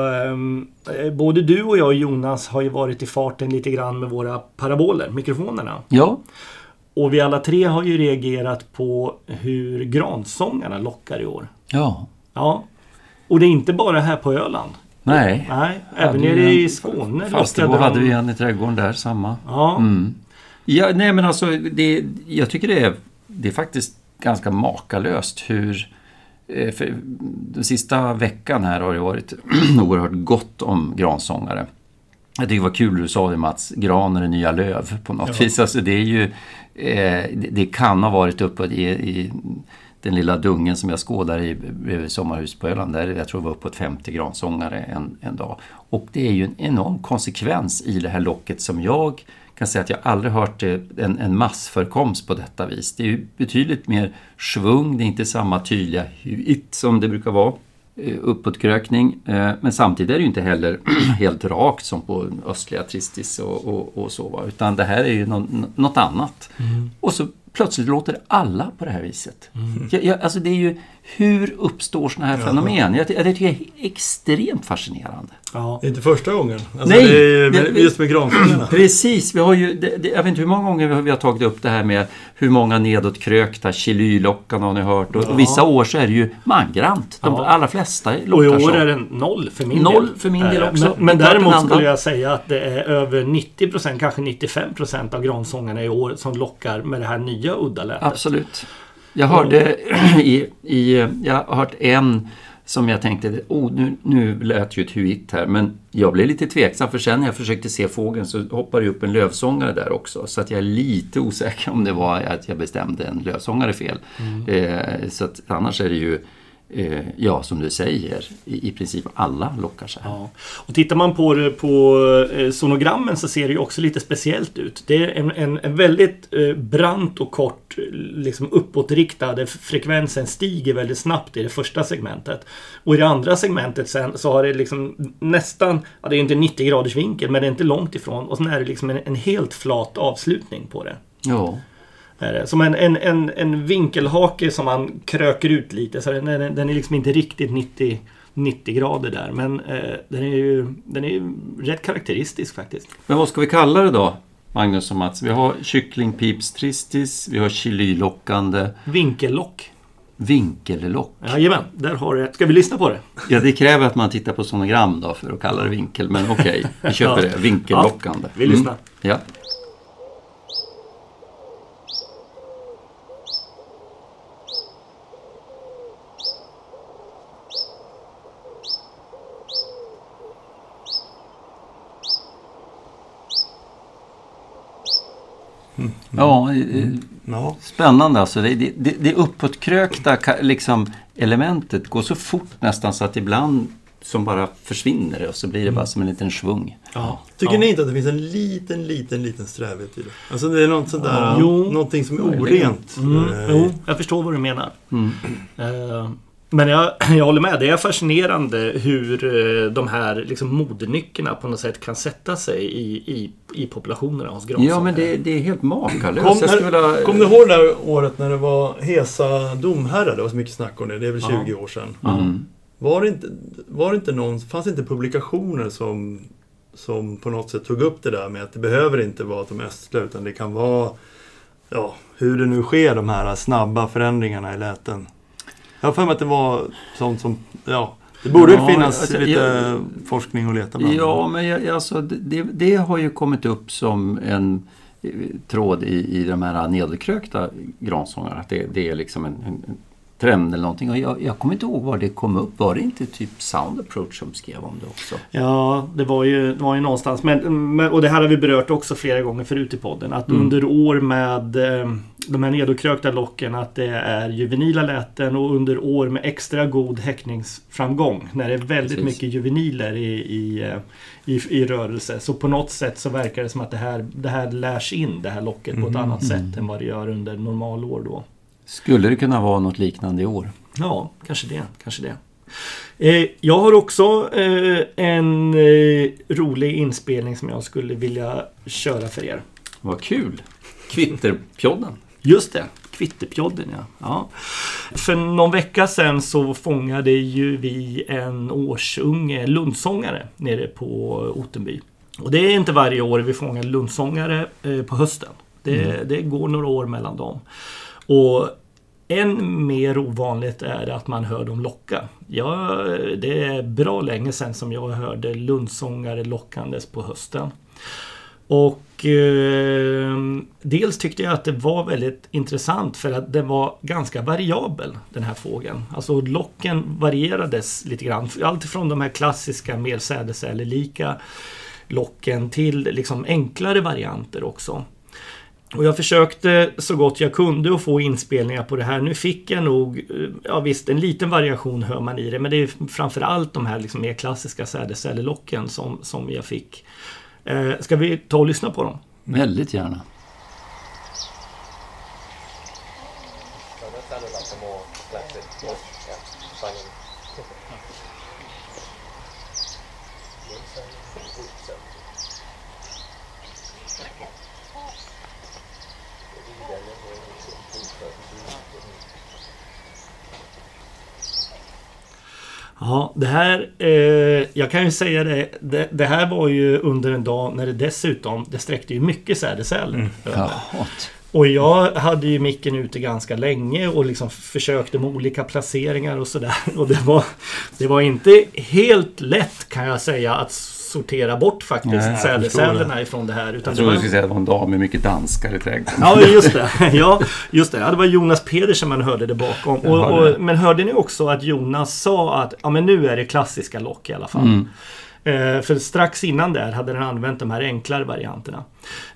eh, både du och jag Jonas har ju varit i farten lite grann med våra paraboler, mikrofonerna. Ja, Och vi alla tre har ju reagerat på hur gransångarna lockar i år. ja. Ja. Och det är inte bara här på Öland. Nej. Nej, även nere i Skåne Falsterbo lockade hade de- vi en i trädgården där, samma. Ja, Mm. Ja, nej men alltså, det, jag tycker det är, det är faktiskt ganska makalöst hur... eh, För den sista veckan här har det varit oerhört gott om gransångare. Jag tycker det var kul du sa det Mats, gran är det nya löv på något Ja. vis. Alltså det är ju... Eh, det, kan ha varit uppe i, i den lilla dungen som jag skådar i bredvid sommarhus på Öland. Där jag tror det var uppåt 50 gransångare en, en dag. Och det är ju en enorm konsekvens i det här locket som jag kan säga att jag aldrig hört eh, en, en massförekomst på detta vis. Det är ju betydligt mer svung, det är inte samma tydliga hit som det brukar vara eh, Uppåtkrökning, eh, men samtidigt är det ju inte heller helt rakt som på östliga Tristis och, och, och så. Utan det här är ju nå- något annat. Och så plötsligt låter alla på det här viset. Jag, jag, alltså det är ju, hur uppstår sådana här fenomen? Jag, jag tycker det är extremt fascinerande. ja. Det är inte första gången. Alltså, Nej, det är, det- med- just med gransångarna. Precis, vi har ju, det, det, jag vet inte hur många gånger vi har, vi har tagit upp det här med hur många nedåtkrökta, Chilylockan har ni hört. Och, Ja. och vissa år så är det ju mangrant. De Ja. allra flesta Och i lockar år så. är det noll för min Noll del. för min del Eh, också. Men, men däremot skulle jag säga att det är över 90% kanske 95% av gransångarna i år som lockar med det här nya udda lätet. Absolut. Jag hörde i, i, jag har hört en som jag tänkte, oh, nu, nu lät ju ett huit här, men jag blev lite tveksam för sen när jag försökte se fågeln så hoppade det upp en lövsångare där också. Så att jag är lite osäker om det var att jag bestämde en lövsångare fel. Eh, så att annars är det ju, ja som du säger, i, princip alla lockar så här. Ja. Och tittar man på det på eh, sonogrammen så ser det ju också lite speciellt ut. Det är en, en, en väldigt eh, brant och kort, eh, liksom uppåtriktad. Frekvensen stiger väldigt snabbt i det första segmentet. Och i det andra segmentet sen så har det liksom nästan, ja det är inte 90 graders vinkel men det är inte långt ifrån. Och sen är det liksom en, en helt flat avslutning på det. Ja. Som en, en, en, en vinkelhake som man kröker ut lite. Så den, den, den är liksom inte riktigt 90, 90 grader där. Men eh, den är ju den är ju rätt karaktäristisk faktiskt. Men vad ska vi kalla det då? Magnus och Mats. Vi har kycklingpips tristis, vi har chilylockande, Vinkellock. vinkellock. Jajamän, där har du Ska vi lyssna på det? Ja, det kräver att man tittar på sonogram då för att kalla det vinkel. Men okej, vi köper Ja. det. Vinkellockande. vi lyssnar. Mm. Ja. Ja, eh, Ja. spännande alltså. Det, det, det, uppåtkrökta liksom, elementet går så fort nästan så att ibland som bara försvinner och så blir det bara som en liten svung. Ja. Tycker ja. ni inte att det finns en liten, liten, liten strävhet i det? Alltså det är något sånt där, Ja. Någonting som är orent. Mm, Eh, jo, jag förstår vad du menar. Mm. Eh, Men jag, jag håller med. Det är fascinerande hur eh, de här liksom, modenyckerna på något sätt kan sätta sig i, i, i populationerna hos gransångare. Ja, men det, det är helt makalöst. Kom, Jag skulle vilja... kom du ihåg det där året när det var Hesa domherrar? Det var så mycket snack om det. Det är väl Ja. 20 år sedan. Mm. Var det inte, var det inte någon, fanns det inte publikationer som, som på något sätt tog upp det där med att det behöver inte vara de östliga utan det kan vara ja, hur det nu sker de här snabba förändringarna i läten. Jag har för mig att det var sånt som, ja, det borde Ja, finnas alltså, lite jag- forskning att leta bland. Ja, men jag, alltså, det, det har ju kommit upp som en eh, tråd i, i de här nedkrökta gransångarna. Att det, det är liksom en, en, en trend eller någonting. Och jag, jag kommer inte ihåg var det kom upp. Var det inte typ Sound Approach som skrev om det också? Ja, det var ju, det var ju någonstans. Men, och det här har vi berört också flera gånger förut i podden. Att Mm. under år med eh, de här nedåtkrökta locken att det är juvenila läten och under år med extra god häckningsframgång. När det är väldigt Precis. mycket juveniler i, i, eh, i, i rörelse. Så på något sätt så verkar det som att det här, det här lärs in, det här locket, på ett Mhm. annat sätt än vad det gör under normalår då. Skulle det kunna vara något liknande i år? Ja, kanske det. Kanske det. Eh, jag har också eh, en eh, rolig inspelning som jag skulle vilja köra för er. Vad kul! Kvitterpjodden. Just det, Kvittepjodden ja. ja. För någon vecka sedan så fångade ju vi en årsunge lundsångare nere på Ottenby. Och det är inte varje år vi fångar lundsångare eh, på hösten. Det, mm. det går några år mellan dem. Och än mer ovanligt är det att man hör dem locka. Ja, det är bra länge sedan som jag hörde lundsångare lockandes på hösten. Och eh, dels tyckte jag att det var väldigt intressant för att den var ganska variabel den här fågeln. Alltså locken varierades lite grann. Allt från de här klassiska mer sädesärlelika locken till liksom enklare varianter också. Och jag försökte så gott jag kunde att få inspelningar på det här. Nu fick jag nog, eh, ja visst en liten variation hör man i det, men det är framförallt de här liksom mer klassiska sädescellerlocken som, som jag fick. Eh, ska vi ta och lyssna på dem? Väldigt gärna. Ja, det här... Eh, jag kan ju säga det, det, det. här var ju under en dag när det dessutom... Det sträckte ju mycket sädesärl. Mm. Ja. Och jag hade ju micken ute ganska länge och liksom försökte med olika placeringar och sådär. Och det var, det var inte helt lätt kan jag säga att sortera bort faktiskt sädesärlorna ifrån det här. Utan jag trodde du skulle säga att det var en dag med mycket danskar i trädgården. Ja, just det. Ja, just det. Ja, det var Jonas Pedersen man hörde det bakom. Och, och, men hörde ni också att Jonas sa att ja, men nu är det klassiska lock i alla fall. Mm. Eh, för strax innan där hade den använt de här enklare varianterna.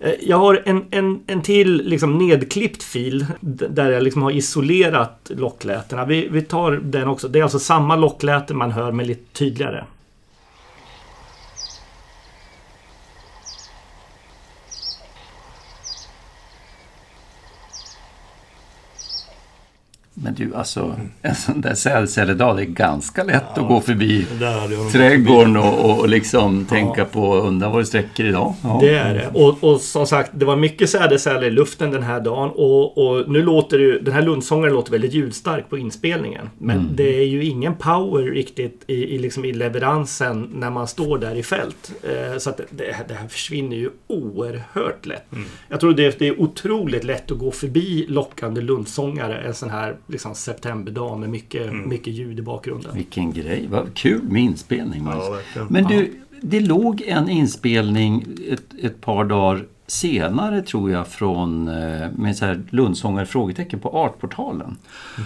Eh, jag har en, en, en till liksom nedklippt fil där jag liksom har isolerat locklätena. Vi, vi tar den också. Det är alltså samma lockläte man hör med lite tydligare. Men du, alltså en sån där sädescelledag, det är ganska lätt ja, att gå förbi trädgården och, och liksom ja. tänka på undra vad det sträcker idag. Ja. Det är det. Och, och som sagt, det var mycket sädesärla i luften den här dagen. Och, och nu låter det den här lundsångaren låter väldigt ljudstark på inspelningen. Men mm. det är ju ingen power riktigt i, i, liksom i leveransen när man står där i fält. Eh, så att det, det, här försvinner ju oerhört lätt. Mm. Jag tror det, det är otroligt lätt att gå förbi lockande lundsångare en sån här liksom, septemberdag med mycket, mm. mycket ljud i bakgrunden. Vilken grej, vad kul med inspelning. Ja, Men du, det låg en inspelning ett, ett par dagar senare tror jag från eh, med så här Lundsångare frågetecken på Artportalen.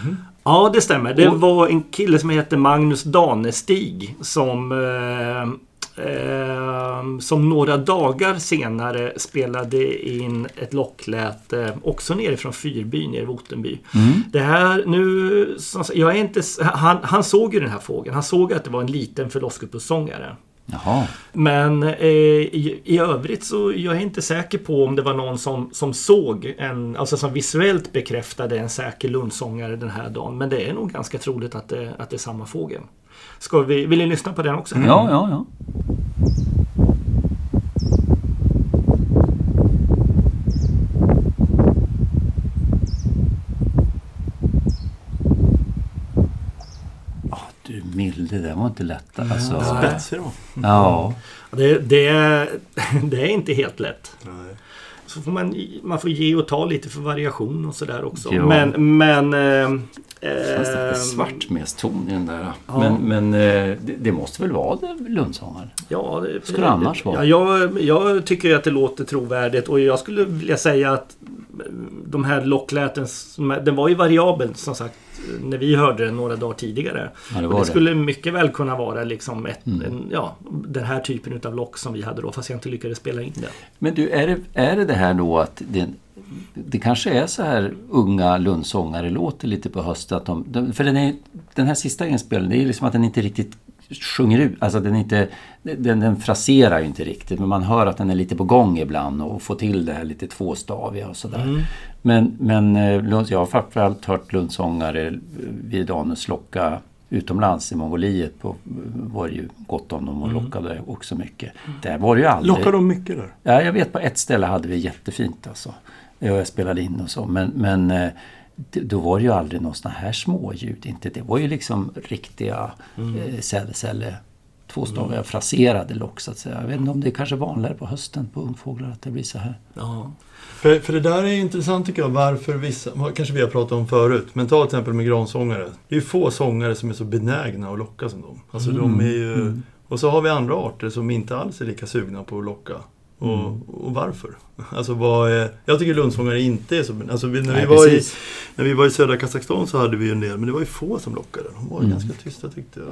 Mm. Ja det stämmer. Det var en kille som heter Magnus Danestig som eh, eh, som några dagar senare spelade in ett lockläte också nerifrån Fyrby nere i Ottenby. Mm. Det här nu, jag är inte, han, han såg ju den här fågeln. Han såg att det var en liten förlossningsbussångare. Jaha. Men eh, i, i, övrigt så jag är inte säker på om det var någon som, som såg en, alltså som visuellt bekräftade en säker lundsångare den här dagen. Men det är nog ganska troligt att det, att det är samma fågel. Ska vi, vill ni lyssna på den också? Ja, ja, ja. du milde, det var inte lätt alltså. Spetsig då. Ja. Det, det, är, det är inte helt lätt. Nej. Så får man, man får ge och ta lite för variation och sådär också. Ja. Men... men eh, Känns det eh, svartmeston i den där. Ja. Men, men eh, det, det, måste väl vara Lundsångaren? Ja, det skulle det annars vara. Ja, jag, jag tycker att det låter trovärdigt och jag skulle vilja säga att de här lockläten, den var ju variabel som sagt när vi hörde den några dagar tidigare. Ja, det, det skulle mycket väl kunna vara liksom ett, mm. en, ja, den här typen av lock som vi hade då fast jag inte lyckades spela in det. Men du, är det, är det det här då att det, det kanske är så här unga lundsångare låter lite på hösten. Att de, för den, är, den här sista inspelningen, det är liksom att den inte riktigt sjunger ut. Alltså den, inte, den, den fraserar ju inte riktigt men man hör att den är lite på gång ibland och får till det här lite tvåstaviga och sådär. Mm. Men, men eh, jag har framförallt hört lundsångare vid Danus locka utomlands i Mongoliet på, var det ju gott om dem och mm. lockade också mycket. Där var det ju aldrig... Lockade de mycket där? Ja, jag vet på ett ställe hade vi jättefint alltså. Jag spelade in och så men, men eh, då var det ju aldrig några sådana här små ljud. Inte, det var ju liksom riktiga Mm. eh, sädesceller, tvåstaviga fraserade lock så att säga. Jag vet inte om det är kanske vanligare på hösten på ungfåglar att det blir så här. Ja. För, för det där är intressant tycker jag, varför vissa, kanske vi har pratat om förut, men ta till exempel med gransångare. Det är ju få sångare som är så benägna att locka som dem. Alltså de är ju... Och så har vi andra arter som inte alls är lika sugna på att locka. Och, och varför? Alltså vad är, Jag tycker lundsångare inte är så... Alltså när, vi Nej, var i, när vi var i södra Kazakstan så hade vi ju en del, men det var ju få som lockade. De var ju ganska tysta tyckte jag.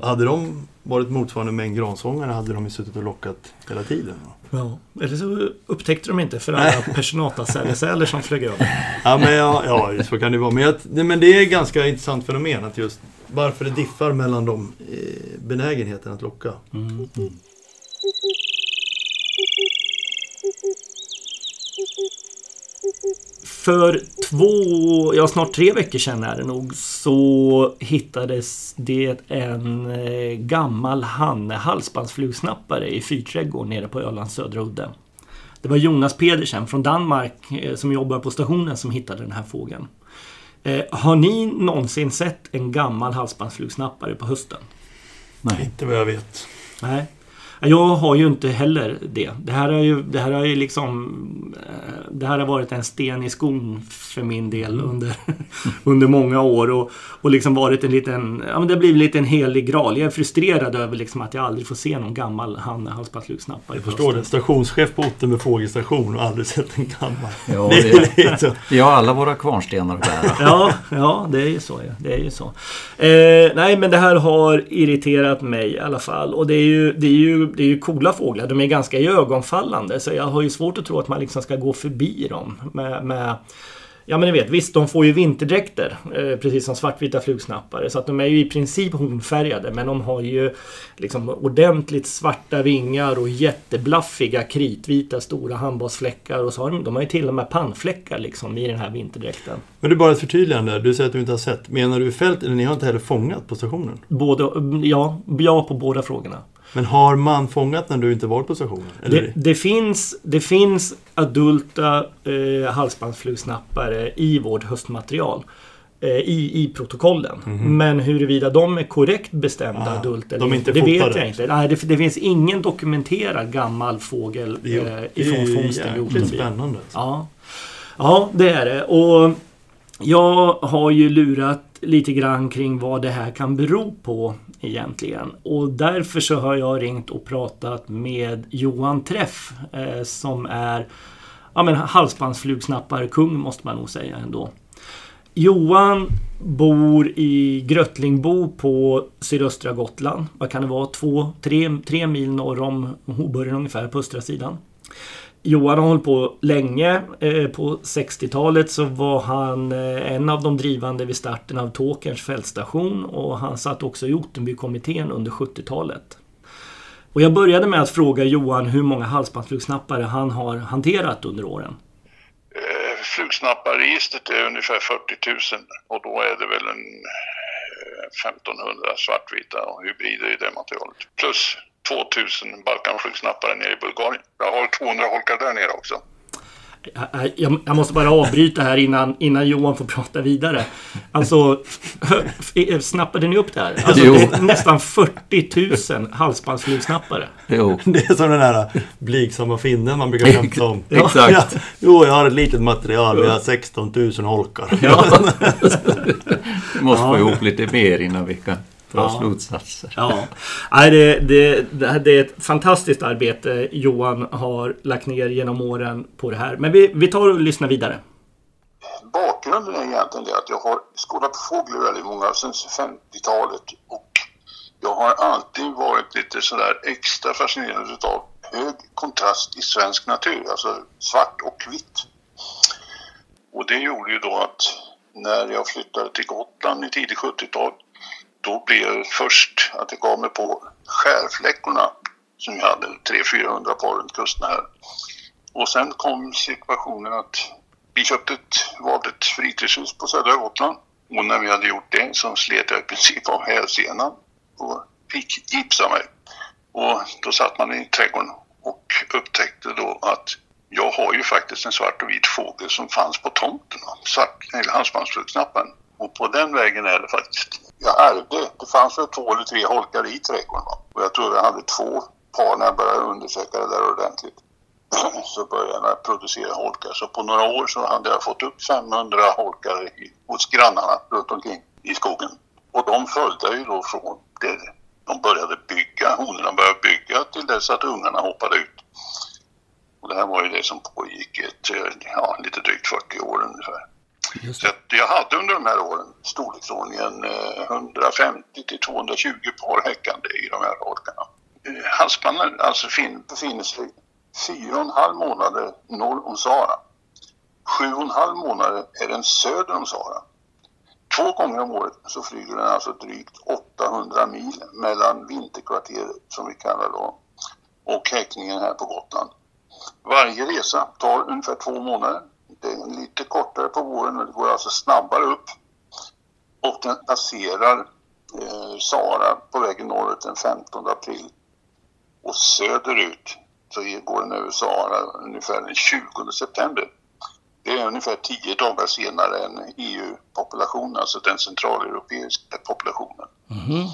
Och Hade de varit motsvarande mängd gransångare hade de ju suttit och lockat hela tiden. ja. Eller så upptäckte de inte för alla personatasälesäler som flög över. Ja, men ja, ja, så kan det vara. Men, jag, men det är ett ganska intressant fenomen att just varför det diffar mellan de eh, benägenheten att locka. För två, ja snart tre veckor sedan är det nog, så hittades det en eh, gammal hanne halsbandsflugsnappare i fyrträdgården nere på Ölands södra udde. Det var Jonas Pedersen från Danmark eh, som jobbar på stationen som hittade den här fågeln. Eh, har ni någonsin sett en gammal halsbandsflugsnappare på hösten? Nej. Inte vad jag vet. Nej. Jag har ju inte heller det. Det här har ju, det här har ju liksom... eh, Det här har varit en sten i skon för min del under, under många år. Och, och liksom varit en liten... Ja, men det har blivit lite en helig graal. Jag är frustrerad över liksom att jag aldrig får se någon gammal hanne halsbandsflugsnappare. Jag förstår det. Stationschef på Ottenby fågelstation och aldrig sett en gammal. Ja, det, det- det är så. Vi har alla våra kvarnstenar att bära. Ja, ja, det är ju så. Ja. Det är ju så. Eh, nej, men det här har irriterat mig i alla fall. Och det är ju, det är ju, det är ju coola fåglar. De är ganska ögonfallande. Så jag har ju svårt att tro att man liksom ska gå förbi dem. Med, med Ja men ni vet, visst de får ju vinterdräkter eh, precis som svartvita flugsnappare. Så att de är ju i princip hornfärgade men de har ju liksom ordentligt svarta vingar och jätteblaffiga kritvita stora handbollsfläckar. Och så har de, de har ju till och med pannfläckar liksom i den här vinterdräkten. Men det är bara ett förtydligande. Du säger att du inte har sett. Menar du fält eller ni har inte heller fångat på stationen? Både, ja, ja på båda frågorna. Men har man fångat när du inte varit på stationen? Det, det, finns, det finns adulta eh, halsbandsflugsnappare i vårt höstmaterial. Eh, i, I protokollen. Men huruvida de är korrekt bestämda Ah, adult de eller är inte, det vet jag inte. Nej, det, det finns ingen dokumenterad gammal fågel Det är, eh, det är ifrån fångsten vid jäkligt Ottenby. spännande. Ja. ja, det är det. Och jag har ju lurat lite grann kring vad det här kan bero på egentligen. Och därför så har jag ringt och pratat med Johan Träff eh, som är ja, men halsbandsflugsnappare-kung måste man nog säga ändå. Johan bor i Grötlingbo på sydöstra Gotland. Vad kan det vara? Två, tre, tre mil norr om Hoburgen ungefär på östra sidan. Johan har hållit på länge. Eh, på 60-talet så var han eh, en av de drivande vid starten av Tåkerns fältstation och han satt också i Ottenbykommittén under 70-talet. Och jag började med att fråga Johan hur många halsbandsflugsnappare han har hanterat under åren. Eh, Flugsnapparregistret är ungefär 40 000 och då är det väl en eh, 1500 svartvita och hybrider i det materialet. Plus 2000 Balkanflugsnappare nere i Bulgarien. Jag har 200 holkar där nere också. Jag- Jag, jag måste bara avbryta här innan, innan Johan får prata vidare. Alltså, f- snappade ni upp det här? Alltså, Jo. det är nästan 40 000 halsbandsflugsnappare. Jo, Det är som den här blygsamma finnen man brukar skämta om. exakt. Ja, jo, jag har ett litet material. Vi har 16 000 holkar. Vi måste få Ja. ihop lite mer innan vi kan dra Ja. slutsatser. Ja, Nej, det, det, det är ett fantastiskt arbete Johan har lagt ner genom åren på det här. Men vi, vi tar och lyssnar vidare. Bakgrunden är egentligen det att jag har skådat på fåglar väldigt många sedan 50-talet och jag har alltid varit lite sådär extra fascinerad utav hög kontrast i svensk natur, alltså svart och vitt. Och det gjorde ju då att när jag flyttade till Gotland i tidigt 70-tal då blev det först att jag gav mig på skärfläckorna som jag hade 300-400 par runt kusten här. Och sen kom situationen att vi köpte ett, valde ett fritidshus på södra Gotland. Och när vi hade gjort det så slet jag i princip av hälsenan och fick gipsa mig. Och då satt man i trädgården och upptäckte då att jag har ju faktiskt en svart och vit fågel som fanns på tomten. Svart, eller halsbandsfluggsnappen. Och på den vägen är det faktiskt. Jag ärvde, det fanns väl två eller tre holkar i trädgården. Va? Och jag tror jag hade två par när jag började undersöka det där ordentligt. Så började jag producera holkar. Så på några år så hade jag fått upp 500 holkar i, hos grannarna runt omkring i skogen. Och de följde ju då från det de började bygga, honorna började bygga till dess att ungarna hoppade ut. Och det här var ju det som pågick ett, ja, lite drygt 40 år ungefär. Så jag hade under de här åren storleksordningen 150 till 220 par häckande i de här holkarna. Halsbanden alltså befinner sig fyra och en halv månader norr om Sahara. Sju och en halv månader är den söder om Sahara. Två gånger om året så flyger den alltså drygt 800 mil mellan vinterkvarteret, som vi kallar då, och häckningen här på Gotland. Varje resa tar ungefär två månader. Det är lite kortare på våren och det går alltså snabbare upp. Och den passerar eh, Sahara på vägen norrut den 15 april. Och söderut så går den över Sahara ungefär den 20 september. Det är ungefär tio dagar senare än EU-populationen, alltså den centraleuropeiska populationen. Mm.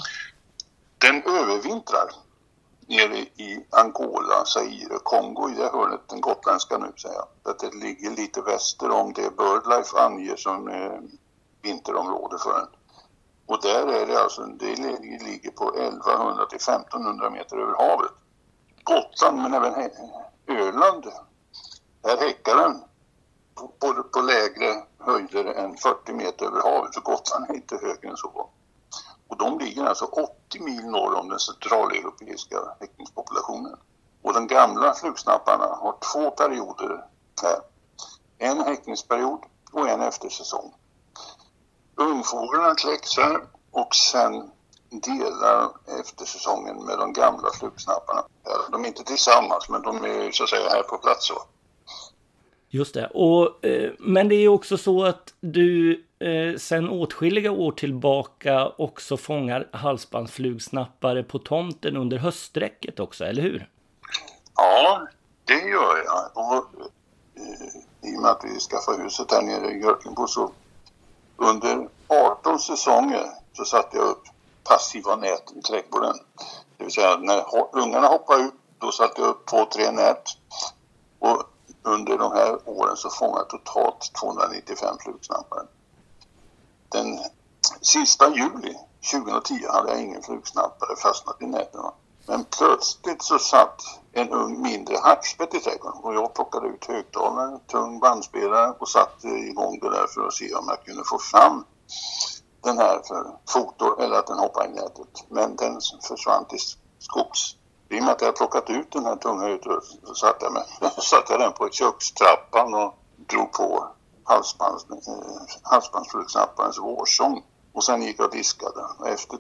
Den övervintrar nere i Angola, Zaire, Kongo i det hörnet, den gotländska nu säger jag. Att det ligger lite väster om det Birdlife anger som eh, vinterområde för den. Och där är det alltså, det ligger på 1100 till 1500 meter över havet. Gotland men även Öland, här häckar den på, på lägre höjder än 40 meter över havet, för Gotland är inte högre än så. Och de ligger alltså 80 mil norr om den centraleuropeiska häckningspopulationen. Och de gamla flugsnapparna har två perioder här. En häckningsperiod och en eftersäsong. Ungfåglarna kläcks här och sen delar eftersäsongen med de gamla flugsnapparna. De är inte tillsammans men de är så att säga här på plats. Så. Just det. Och, eh, men det är också så att du eh, sen åtskilliga år tillbaka också fångar halsbandsflugsnappare på tomten under höststräcket också, eller hur? Ja, det gör jag. Och, eh, I och med att vi skaffade huset här nere i Görkenbo så under 18 säsonger så satte jag upp passiva nät i trädgården. Det vill säga när ungarna hoppade ut då satte jag upp två, tre nät. Och under de här åren så fångade jag totalt 295 flugsnappare. Den sista juli 2010 hade jag ingen flugsnappare fastnat i näten. Men plötsligt så satt en ung mindre hackspett i trädgården och jag plockade ut högtalare, tung bandspelare och satte igång det där för att se om jag kunde få fram den här för foto eller att den hoppade i nätet. Men den försvann till skogs. I och med att jag plockat ut den här tunga utrustningen så satte jag, med, satte jag den på kökstrappan och drog på halsbands, eh, halsbandsflugsnapparens vårsång. Och sen gick jag och diskade. Och efter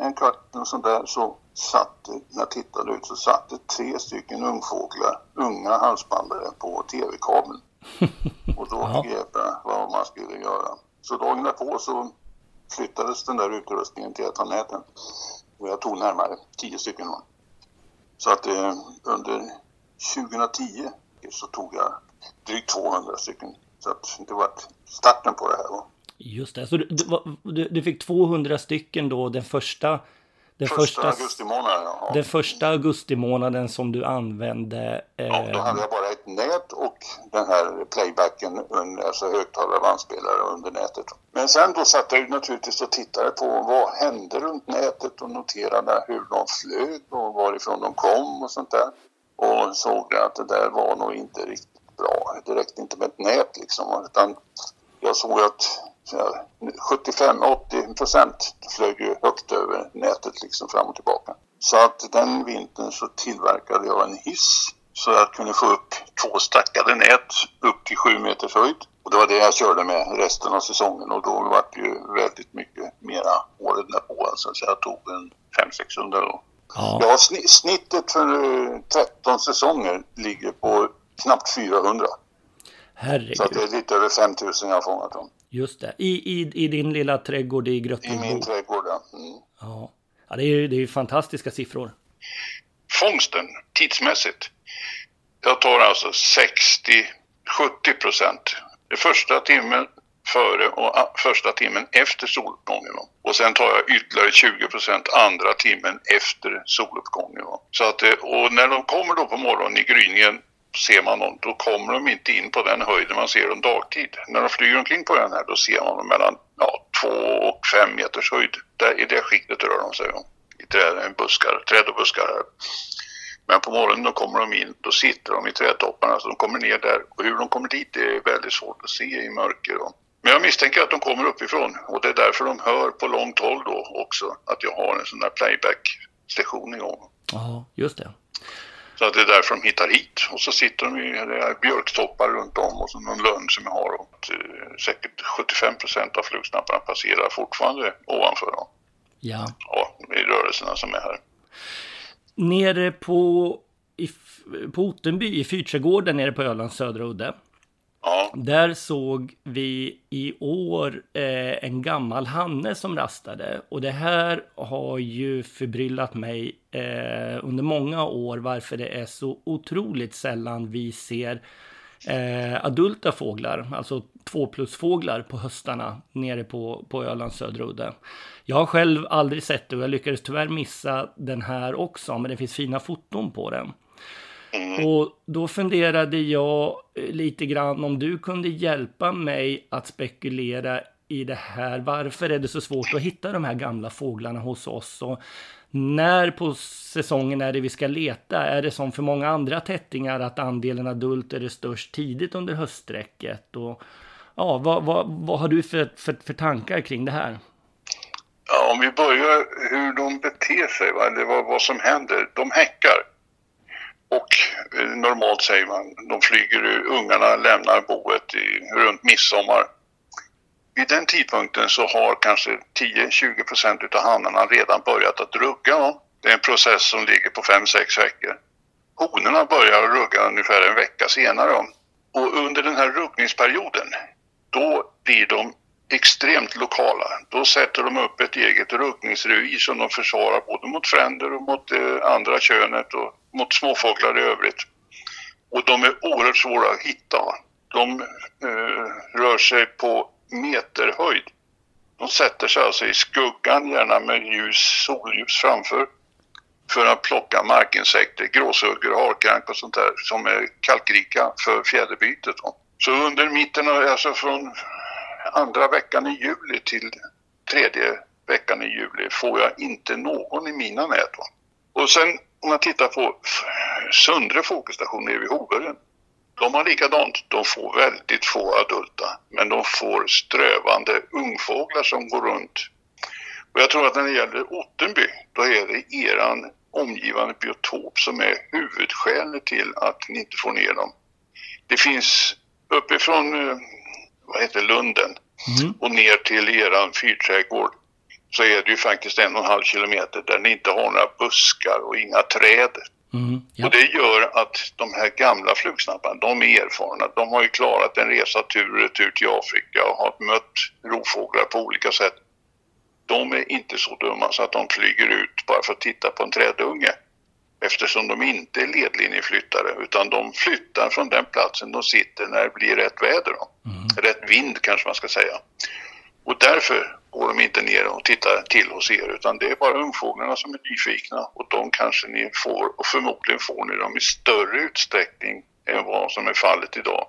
en kvart och sånt där så satt när jag tittade ut så satt det tre stycken ungfåglar, unga halsbandare på tv-kabeln. Och då ja. grep jag vad man skulle göra. Så dagen därpå så flyttades den där utrustningen till ett av näten. Och jag tog närmare tio stycken. Så att eh, under 2010 så tog jag drygt 200 stycken. Så att det var starten på det här. Just det, så du, du, du fick 200 stycken då den första den första, första augustimånaden, ja. Den första augustimånaden som du använde. Eh... Ja, då hade jag bara ett nät och den här playbacken, alltså högtalare och bandspelare under nätet. Men sen då satt jag naturligtvis och tittade på vad hände runt nätet och noterade hur de flög och varifrån de kom och sånt där. Och såg att det där var nog inte riktigt bra. Det räckte inte med ett nät liksom, utan jag såg att 75-80 procent flög ju högt över nätet liksom fram och tillbaka. Så att den vintern så tillverkade jag en hiss så jag kunde få upp två stackade nät upp till sju meters höjd. Och det var det jag körde med resten av säsongen och då var det ju väldigt mycket mera året därpå. Alltså, så jag tog en 500-600 då. Ja. ja, snittet för 13 säsonger ligger på knappt 400. Herregud. Så det är lite över 5000 jag har fångat dem. Just det. I, i, i din lilla trädgård i Gröttingbo? I min trädgård, ja. Mm. ja. ja. det är ju det är fantastiska siffror. Fångsten, tidsmässigt. jag tar alltså 60-70 procent. Första timmen före och första timmen efter soluppgången. Och sen tar jag ytterligare 20 procent andra timmen efter soluppgången. Så att, och när de kommer då på morgonen i gryningen ser man dem, då kommer de inte in på den höjden man ser dem dagtid. När de flyger omkring på den här då ser man dem mellan ja, två och fem meters höjd. Där, I det skiktet rör de sig om. I träd, eh, buskar, träd och buskar här. Men på morgonen då kommer de in, då sitter de i trädtopparna så de kommer ner där. Och hur de kommer dit det är väldigt svårt att se i mörker. då. Men jag misstänker att de kommer uppifrån och det är därför de hör på långt håll då också att jag har en sån där playback-station igång. Ja, just det. Så att det är därför de hittar hit. Och så sitter de i björktoppar runt om och så någon lönn som jag har. Och eh, säkert 75 procent av flugsnapparna passerar fortfarande ovanför dem. Ja. Ja, i rörelserna som är här. Nere på, i, på Ottenby i Fyrträdgården nere på Ölands södra udde. Ja. Där såg vi i år eh, en gammal hanne som rastade. Och det här har ju förbryllat mig eh, under många år varför det är så otroligt sällan vi ser eh, adulta fåglar, alltså två plus fåglar på höstarna nere på, på Ölands södra udde. Jag har själv aldrig sett det och jag lyckades tyvärr missa den här också, men det finns fina foton på den. Mm. Och då funderade jag lite grann om du kunde hjälpa mig att spekulera i det här. Varför är det så svårt att hitta de här gamla fåglarna hos oss? Och när på säsongen är det vi ska leta? Är det som för många andra tättingar att andelen adulter är störst tidigt under höststräcket? Och, ja, vad, vad, vad har du för, för, för tankar kring det här? Ja, om vi börjar hur de beter sig, va? eller vad, vad som händer. De häckar. Och eh, normalt säger man, de flyger, ungarna lämnar boet i, runt midsommar. Vid den tidpunkten så har kanske 10-20 procent utav hannarna redan börjat att rugga. Va? Det är en process som ligger på 5-6 veckor. Honorna börjar rugga ungefär en vecka senare. Va? Och under den här ruggningsperioden, då blir de extremt lokala. Då sätter de upp ett eget ruggningsrevir som de försvarar både mot fränder och mot det andra könet och mot småfåglar i övrigt. Och de är oerhört svåra att hitta. De eh, rör sig på meterhöjd. De sätter sig alltså i skuggan, gärna med ljus, solljus framför för att plocka markinsekter, gråsuggor, harkrank och sånt där som är kalkrika för fjäderbytet. Så under mitten av, alltså från andra veckan i juli till tredje veckan i juli får jag inte någon i mina nät. Va? Och sen om man tittar på Sundre fågelstation nere vid Hoveön. De har likadant, de får väldigt få adulta men de får strövande ungfåglar som går runt. Och jag tror att när det gäller Ottenby då är det eran omgivande biotop som är huvudskälet till att ni inte får ner dem. Det finns uppifrån eh, vad heter Lunden Mm. och ner till eran fyrträdgård så är det ju faktiskt en och en halv kilometer där ni inte har några buskar och inga träd. Mm, ja. Och det gör att de här gamla flugsnapparna, de är erfarna. De har ju klarat en resa tur och retur till Afrika och har mött rovfåglar på olika sätt. De är inte så dumma så att de flyger ut bara för att titta på en trädunge. Eftersom de inte är ledlinjeflyttare utan de flyttar från den platsen de sitter när det blir rätt väder. Då. Rätt vind kanske man ska säga. Och därför går de inte ner och tittar till hos er utan det är bara ungfåglarna som är nyfikna och de kanske ni får och förmodligen får ni dem i större utsträckning än vad som är fallet idag.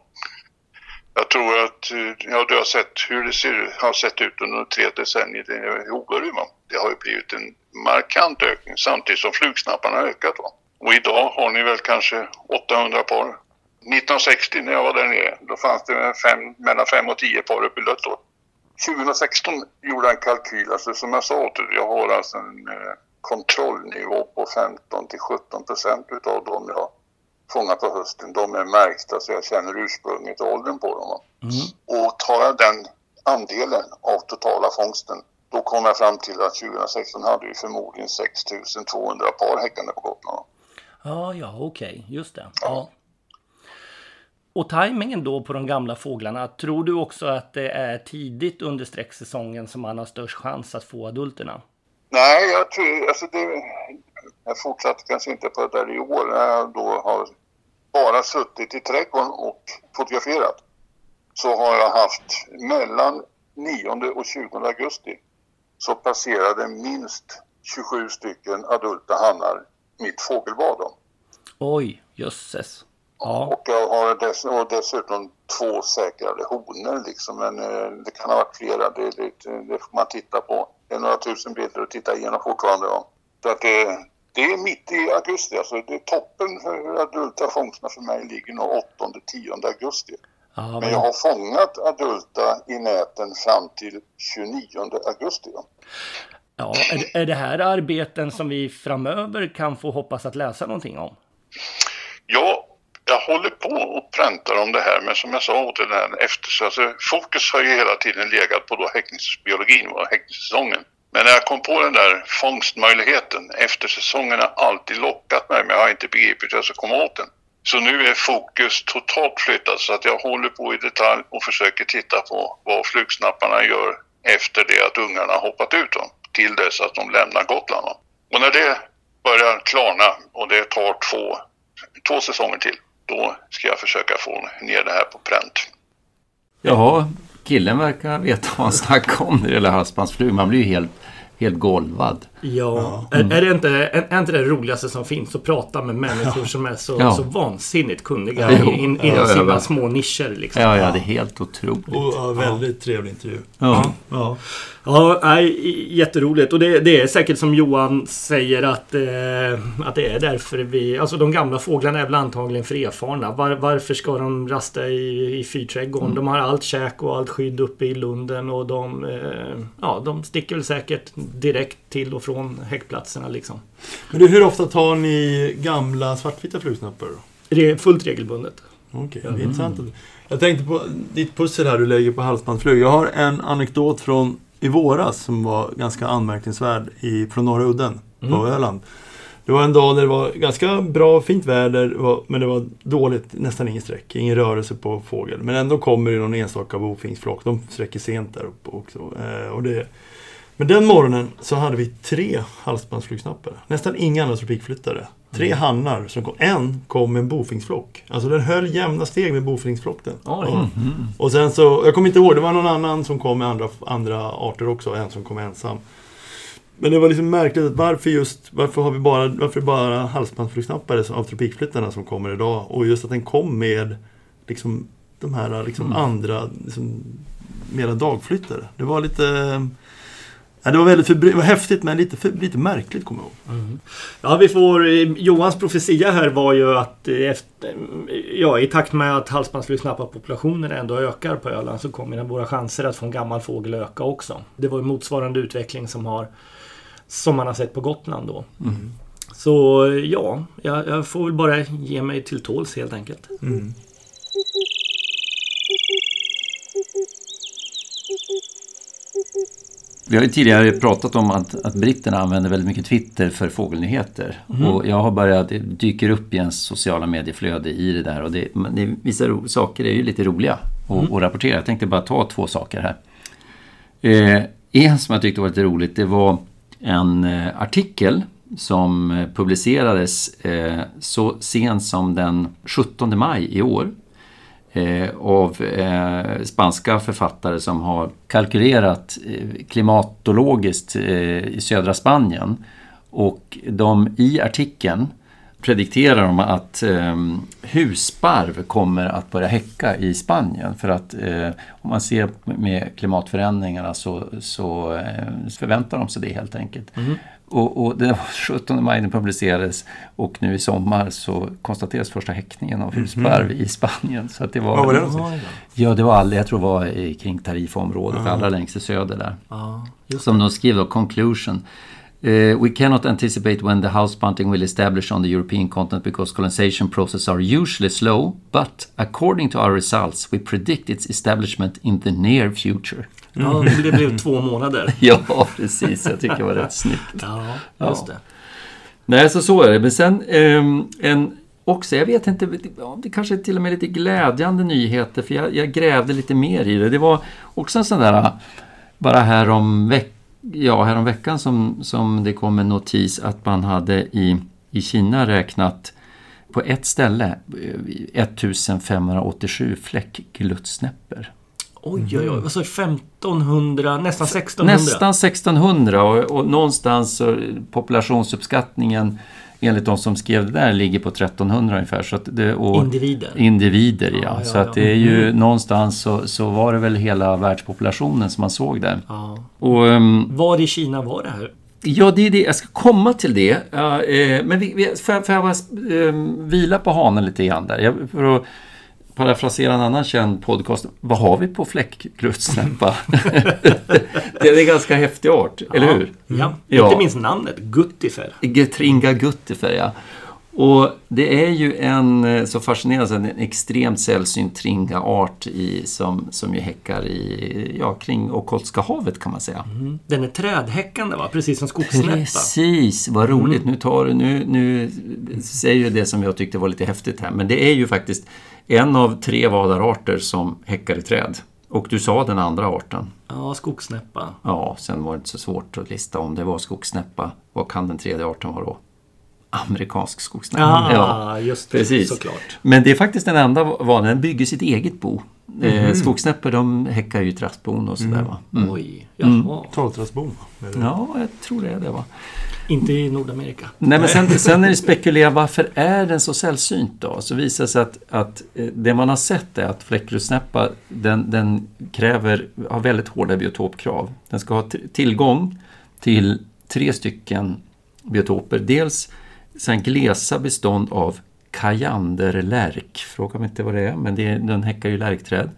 Jag tror att eh, ja, du har sett hur det ser, har sett ut under tre decennier i Hoberg. Det har ju blivit en markant ökning samtidigt som flugsnapparna har ökat. Va? Och idag har ni väl kanske 800 par. 1960 när jag var där nere, då fanns det fem, mellan 5 och 10 par uppe i Löttorp. 2016 gjorde en kalkyl, alltså som jag sa dig, jag har alltså en eh, kontrollnivå på 15 till 17 procent utav dem jag fångar på hösten. De är märkta så jag känner ursprunget och åldern på dem. Mm. Och tar jag den andelen av totala fångsten, då kommer jag fram till att 2016 hade vi förmodligen 6200 par häckande på Gotland. Ja, ja, okej, just det. Ja. Och tajmingen då på de gamla fåglarna, tror du också att det är tidigt under sträcksäsongen som man har störst chans att få adulterna? Nej, jag tror, alltså det, jag fortsatte kanske inte på det där i år när jag då har bara suttit i trädgården och fotograferat så har jag haft mellan 9 och 20 augusti så passerade minst 27 stycken adulta hannar mitt fågelbad. Oj, jösses. Ja. Och har dess, och dessutom två säkrade honor liksom. Men eh, det kan ha varit flera. Det, det, det får man titta på. Det är några tusen bilder att titta igenom fortfarande. Ja. Så att det, det är mitt i augusti. Alltså det är toppen för adulta fångsterna för mig ligger nog 8-10 augusti. Ja, Men men, jag har fångat adulta i näten fram till 29 augusti. Ja. ja, är, är det här arbeten som vi framöver kan få hoppas att läsa någonting om? Ja, jag håller på och präntar om det här, men som jag sa åt den här efter, så alltså, fokus har ju hela tiden legat på då häckningsbiologin och häckningssäsongen. Men när jag kom på den där fångstmöjligheten, eftersäsongen har alltid lockat mig, men jag har inte begripit hur jag ska komma åt den. Så nu är fokus totalt flyttat så att jag håller på i detalj och försöker titta på vad flugsnapparna gör efter det att ungarna hoppat ut dem, till dess att de lämnar Gotland. Och när det börjar klarna och det tar två, två säsonger till, då ska jag försöka få ner det här på pränt. Jaha, killen verkar veta vad han snackar om när det gäller halsbandsflugor. Man blir ju helt, helt golvad. Ja, Är, är, det inte, är, är inte det roligaste som finns att prata med människor som är så, Ja. så vansinnigt kunniga Jo. in, in, Ja, inom ja, sina små nischer liksom. Ja, ja, det är helt otroligt. Och, ja, väldigt trevlig intervju. Ja. Ja. Ja, nej, jätteroligt. Och det, det är säkert som Johan säger att, eh, att det är därför vi... Alltså de gamla fåglarna är väl antagligen för erfarna. Var, varför ska de rasta i, i fyrträdgården? De har allt käk och allt skydd uppe i lunden och de... Eh, ja, de sticker väl säkert direkt till och från häckplatserna liksom. Men hur ofta tar ni gamla svartvita? Det är fullt regelbundet. Okej, det är intressant. Jag tänkte på ditt pussel här du lägger på halsbandsflug. Jag har en anekdot från i våras som var ganska anmärkningsvärd i, från norra udden på Mm. Öland. Det var en dag där det var ganska bra, fint väder, men det var dåligt, nästan ingen sträck, ingen rörelse på fågel. Men ändå kommer det någon enstaka bofingsflock. De sträcker sent där uppe också. Eh, och det, men den morgonen så hade vi tre halsbandsflugsnappare. Nästan inga andra tropikflyttare. Tre hannar. Som kom. En kom med en bofingsflock. Alltså den höll jämna steg med bofingsflocken. Oj. Ja. Och sen så, jag kommer inte ihåg, det var någon annan som kom med andra, andra arter också. En som kom ensam. Men det var liksom märkligt att varför just, varför har vi bara, varför bara halsbandsflugsnappare av tropikflyttarna som kommer idag? Och just att den kom med liksom de här liksom andra, liksom, mera dagflyttare. Det var lite... Ja, det var väldigt förbry- det var häftigt men lite, för, lite märkligt kommer jag ihåg. Ja, vi får... eh, Johans profetia här var ju att eh, efter, ja, i takt med att halsbandsflugsnapparpopulationen ändå ökar på Öland så kommer våra chanser att få en gammal fågel öka också. Det var ju motsvarande utveckling som har som man har sett på Gotland då. Så eh, ja, jag, jag får väl bara ge mig till tåls helt enkelt. Vi har ju tidigare pratat om att, att britterna använder väldigt mycket Twitter för fågelnyheter. Och jag har börjat, det dyker upp i ens sociala medieflöde i det där. Och det, det, vissa ro, saker är ju lite roliga att att rapportera. Jag tänkte bara ta två saker här. Eh, en som jag tyckte var lite roligt, det var en eh, artikel som eh, publicerades eh, så sent som den 17 maj i år Eh, av eh, spanska författare som har kalkylerat eh, klimatologiskt eh, i södra Spanien. Och de i artikeln predikterar de att eh, husparv kommer att börja häcka i Spanien. För att eh, om man ser med klimatförändringarna så, så eh, förväntar de sig det helt enkelt. Mm. Och, och det var 17 maj den publicerades och nu i sommar så konstateras första häckningen av husparv i Spanien. Så att det var, Vad var det någonstans? Ja, det var all, jag tror det var i, kring Tarifa-området, allra längst i söder där. Just Som de skriver, conclusion. Uh, we cannot anticipate when the house bunting will establish on the European continent because colonization processes are usually slow, but according to our results we predict its establishment in the near future. Ja, det blev två månader. Ja, precis. Jag tycker det var rätt snyggt. Ja, just det. Nej, så så är det. Men sen ehm, en också, jag vet inte, ja, det kanske till och med lite glädjande nyheter för jag, jag grävde lite mer i det. Det var också en sån där, bara här om, veck, ja, här om veckan som, som det kom en notis att man hade i, i Kina räknat på ett ställe eh, 1587 fläckgluttsnäpper. Oj, oj, oj. Vad sa du? 1500? Nästan 1600? Nästan 1600 och, och någonstans så populationsuppskattningen enligt de som skrev det där ligger på 1300 ungefär. Så att det, Individer? Individer, ja. Ja, ja, så att det är ju någonstans så, så var det väl hela världspopulationen som man såg där. Ja. Och, ehm, Var i Kina var det här? Ja, det är det. Jag ska komma till det. Ja, eh, men vi, vi, jag- får jag bara eh, vila på hanen lite grann där? Jag, för att parafrasera en annan känd podcast. Vad har vi på fläckgruttsnäppa? det är en ganska häftig art, eller hur? Ja. Ja. Inte minst namnet. Guttifer. Getringa guttifer, ja. Och det är ju en eh, så fascinerande, en extremt sällsynt tringa-art i, som, som ju häckar i, ja, kring Okhotska havet kan man säga. Den är trädhäckande va? Precis som skogssnäppa. Precis, vad roligt. Nu, tar, nu, nu säger du det som jag tyckte var lite häftigt här. Men det är ju faktiskt en av tre vadararter som häckar i träd. Och du sa den andra arten. Ja, skogssnäppa. Ja, sen var det inte så svårt att lista om det var skogssnäppa. Vad kan den tredje arten vara då? Amerikansk skogssnäppa. Ja, just det. precis. Såklart. Men det är faktiskt den enda vanen. Den bygger sitt eget bo. Eh, skogssnäppor de häckar ju trastbon och sådär va. Mm. Oj, jaha. Va? Är det- Ja, jag tror det är det va. Inte i Nordamerika. Nej, men sen, sen när det spekulerar varför är den så sällsynt då? Så visar det sig att, att eh, det man har sett är att fläckrutsnäppa den, den kräver, har väldigt hårda biotopkrav. Den ska ha tillgång till tre stycken biotoper. Dels sen glesa bestånd av kajanderlärk. Fråga mig inte vad det är, men det är, den häckar ju lärkträd.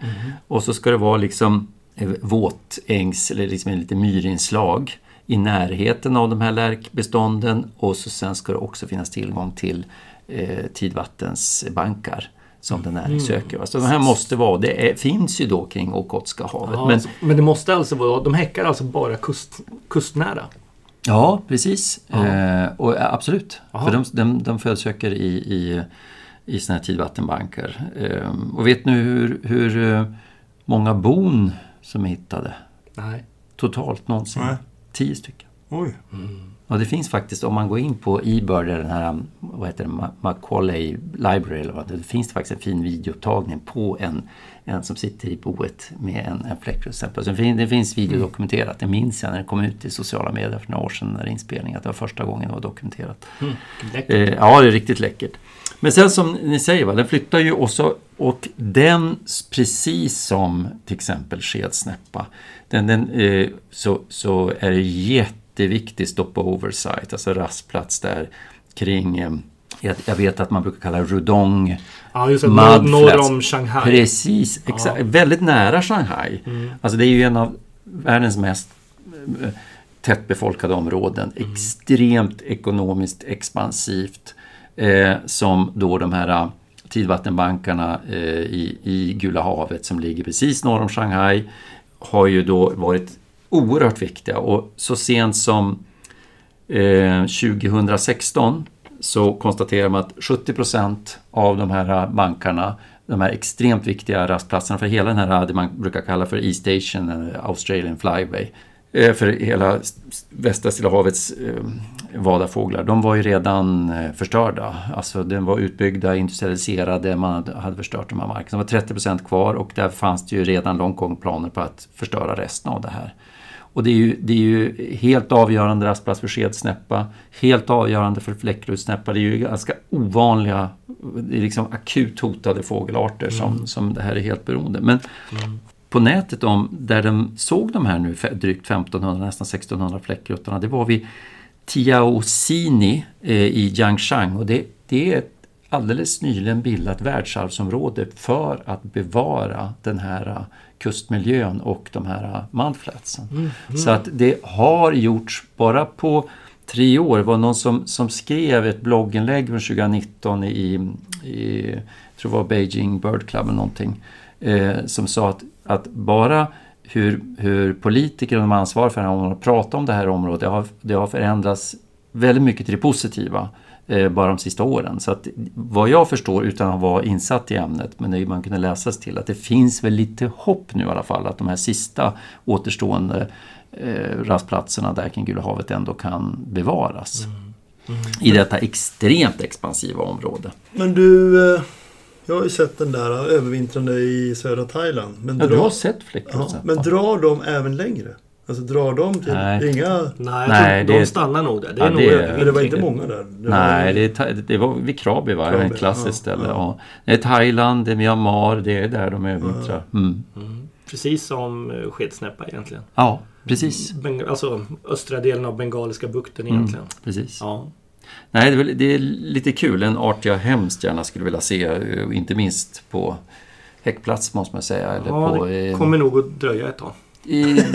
Och så ska det vara liksom eh, våtängs eller liksom lite myrinslag i närheten av de här lärkbestånden och så sen ska det också finnas tillgång till eh, tidvattensbankar som den här söker. Så de här måste vara, det är, finns ju då kring Okhotska havet. Ja, men, men, men det måste alltså vara... De häckar alltså bara kust, kustnära? Ja, precis. Eh, och, ja, absolut. Jaha. För de, de, de födsöker i, i, i såna här tidvattenbanker. Eh, och vet nu hur, hur eh, många bon som är hittade Nej. totalt någonsin? Nej. Tio stycken. Oj. Ja, det finns faktiskt, om man går in på eBird, den här vad heter det, Ma- Macaulay Library, eller vad det, det finns det faktiskt en fin videoupptagning på en, en som sitter i boet med en, en fläckrutsnäppa. Så det fin- det finns videodokumenterat, det minns jag när det kom ut i sociala medier för några år sedan, när inspelning, att det var första gången det var dokumenterat. Mm. Eh, ja, det är riktigt läckert. Men sen som ni säger, va, den flyttar ju också och den, precis som till exempel skedsnäppa, den, den, eh, så, så är det jätteviktig stopover site, alltså rastplats där kring eh, jag, jag vet att man brukar kalla det Rudong. Ja, just det. Norr, Mudflats. norr om Shanghai. Precis, exakt. Väldigt nära Shanghai. Alltså det är ju en av världens mest eh, tättbefolkade områden. Extremt ekonomiskt expansivt. Eh, som då de här eh, tidvattenbankarna eh, i, i Gula havet som ligger precis norr om Shanghai har ju då varit oerhört viktiga och så sent som eh, 2016 så konstaterar man att 70% av de här äh, bankarna, de här extremt viktiga rastplatserna för hela den här, äh, det man brukar kalla för E-station, eller äh, Australian Flyway, för hela västra Stilla havets eh, vadarfåglar, de var ju redan förstörda. Alltså den var utbyggda, industrialiserade, man hade- förstört de här markerna. Det var 30% kvar och där fanns det ju redan långt gång planer på att förstöra resten av det här. Och det är ju, det är ju helt avgörande rastplats för skedsnäppa, helt avgörande för fläckrutsnäppa. Det är ju ganska ovanliga, det är liksom akut hotade fågelarter som, som det här är helt beroende. Men på nätet om, där de såg de här nu, drygt 1500, nästan 1600 fläckruttarna, det var vid Tiaozini eh, i Jiangshan och det, det är ett alldeles nyligen bildat världsarvsområde för att bevara den här kustmiljön och de här eh, mudflatsen. Så att det har gjorts bara på tre år. Det var någon som, som skrev ett blogginlägg från 2019 i, i jag tror det var Beijing Bird Club eller någonting, eh, som sa att, att bara hur, hur politiker och de ansvariga för det här området pratar om det här området, det har, det har förändrats väldigt mycket till det positiva bara de sista åren. Så att vad jag förstår, utan att vara insatt i ämnet, men det man kunde läsa sig till, att det finns väl lite hopp nu i alla fall att de här sista återstående eh, rastplatserna där kring Gula havet ändå kan bevaras. i detta extremt expansiva område. Men du, eh, jag har ju sett den där övervintrande i södra Thailand. Men, Ja, du drar- har sett fläckrosa? ja, men drar de även längre? Alltså drar de till... Nej. Inga... Nej, det- de stannar nog där. Det är Ja, nog det. Men det var inte många där. Det Nej, var, det, är, det var vid Krabi va? Krabi, Ett klassiskt ja, ställe. ja. Ja. Det är Thailand, det är Myanmar, det är där de övervintrar. Mm. Precis som eh, skedsnäppa egentligen. Ja, precis. Beng- alltså östra delen av Bengaliska bukten Mm, egentligen. precis. Ja. Nej, det är, det är lite kul. En art jag hemskt gärna skulle vilja se. eh, Inte minst på häckplats måste man säga. Eller ja, på, det eh, kommer nog att dröja ett tag.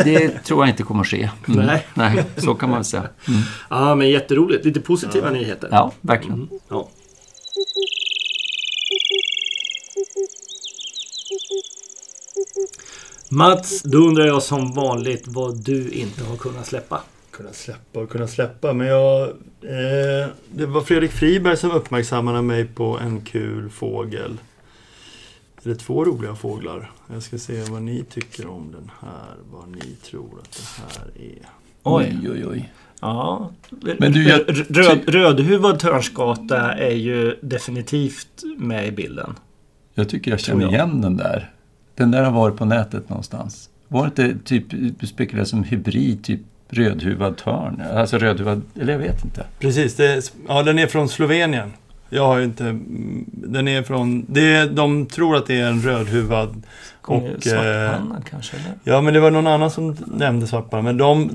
Det tror jag inte kommer att ske. Mm. Nej. Nej, så kan man säga. Mm. Ja, men jätteroligt. Lite positiva nyheter. Ja, verkligen. Mm, ja. Mats, då undrar jag som vanligt vad du inte har kunnat släppa. Kunna släppa och kunna släppa. Men jag... Eh, det var Fredrik Friberg som uppmärksammade mig på en kul fågel. Eller två roliga fåglar. Jag ska se vad ni tycker om den här. Vad ni tror att det här är. Oj, oj, oj. Ja. Men du, jag- Röd, rödhuvad törnskata är ju definitivt med i bilden. Jag tycker jag känner känner igen den där. Den där har varit på nätet någonstans. Var det inte typ spekulerat som hybrid, typ rödhuvad törn? Alltså rödhuvad, eller jag vet inte. Precis, det är, ja, den är från Slovenien. Jag har ju inte... mm, Den är från... Det är, de tror att det är en rödhuvad. Och, eh, Svartpannad kanske? Eller? Ja, men det var någon annan som nämnde svartpanna. Men de...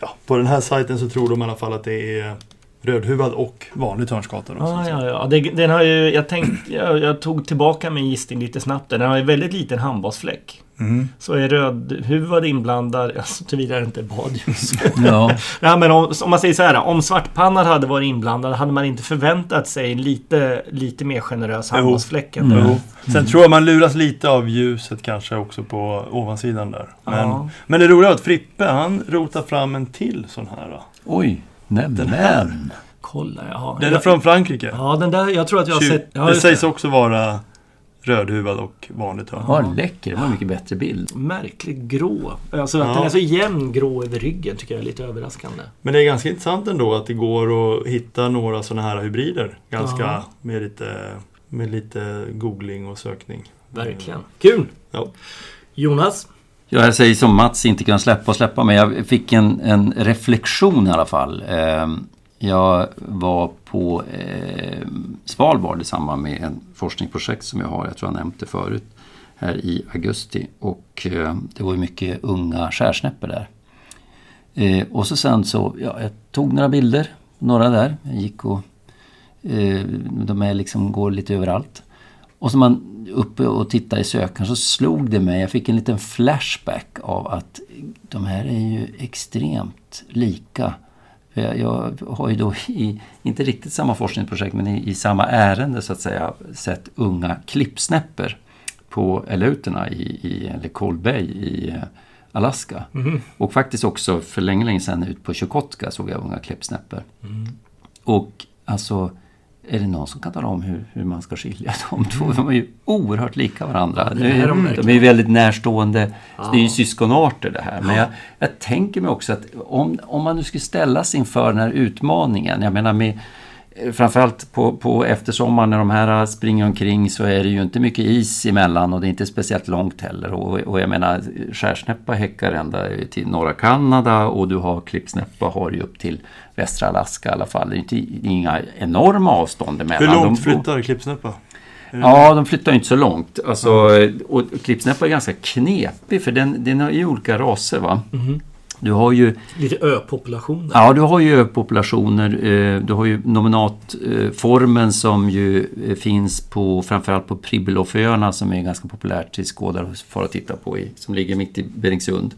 Ja, på den här sajten så tror de i alla fall att det är rödhuvad och vanlig törnskata. Ah, ja, ja. Det, den har ju, jag, tänkt, jag, jag tog tillbaka min gissning lite snabbt. Den har ju väldigt liten handbollsfläck. Mhm. Så är rödhuvad inblandad, alltså, såvida det inte är badljus. Ja, Nej, men om, om man säger så här. Om svartpannad hade varit inblandad hade man inte förväntat sig lite, lite mer generös handbollsfläck Mm. Sen tror jag man luras lite av ljuset kanske också på ovansidan där. Men, Ja. men det roliga är att Frippe, han rotar fram en till sån här. Då. oj, nämen. här. Kolla, jaha. Den är från Frankrike. Ja, den där, jag tror att jag har sett... Ja, det sägs också vara rödhuvad och vanlig törn. Ja, läcker. Det var en mycket bättre bild. Märkligt grå. Alltså att Ja. den är så jämn grå över ryggen tycker jag är lite överraskande. Men det är ganska intressant ändå att det går att hitta några sådana här hybrider. Ganska Ja. med, lite, med lite googling och sökning. Verkligen. Kul! Ja. Jonas? Ja, jag säger som Mats inte kan släppa och släppa, men jag fick en, en reflektion i alla fall. Jag var på eh, Svalbard i samband med en forskningsprojekt som jag har, jag tror jag nämnt det förut, här i augusti. Och eh, det var ju mycket unga skärsnäppor där. Eh, och så sen så, ja, jag tog några bilder, några där. Jag gick och, eh, de är liksom, går lite överallt. Och så man uppe och tittade i sökaren så slog det mig, jag fick en liten flashback av att de här är ju extremt lika. För Jag, jag har ju då i, inte riktigt samma forskningsprojekt, men i, i samma ärende så att säga, sett unga klippsnäppor på eleuterna i, i eller Cold Bay i eh, Alaska. Och faktiskt också för länge, länge sedan ut på Chukotka såg jag unga klippsnäppor. Och alltså, är det någon som kan tala om hur, hur man ska skilja de två? De är ju oerhört lika varandra. det är de de, är väldigt närstående. Det är ju syskonarter det här. Men jag, jag tänker mig också att om, om man nu skulle ställas inför den här utmaningen. Jag menar med Framförallt på, på eftersommaren när de här springer omkring så är det ju inte mycket is emellan och det är inte speciellt långt heller. Och, och jag menar skärsnäppa häckar ända till norra Kanada och du har klippsnäppa har ju upp till västra Alaska i alla fall. Det är inte, det är inga enorma avstånd emellan. Hur De- långt flyttar klippsnäppa? Ja, de flyttar inte så långt. Alltså, och klippsnäppa är ganska knepig för den, den har ju olika raser. Va? Du har ju Lite öpopulationer. Ja, du har ju överpopulationer. eh, Du har ju nominatformen som ju eh, finns på framförallt på Pribiloföarna som är ganska populärt till skådare för att titta på i, som ligger mitt i Beringsund.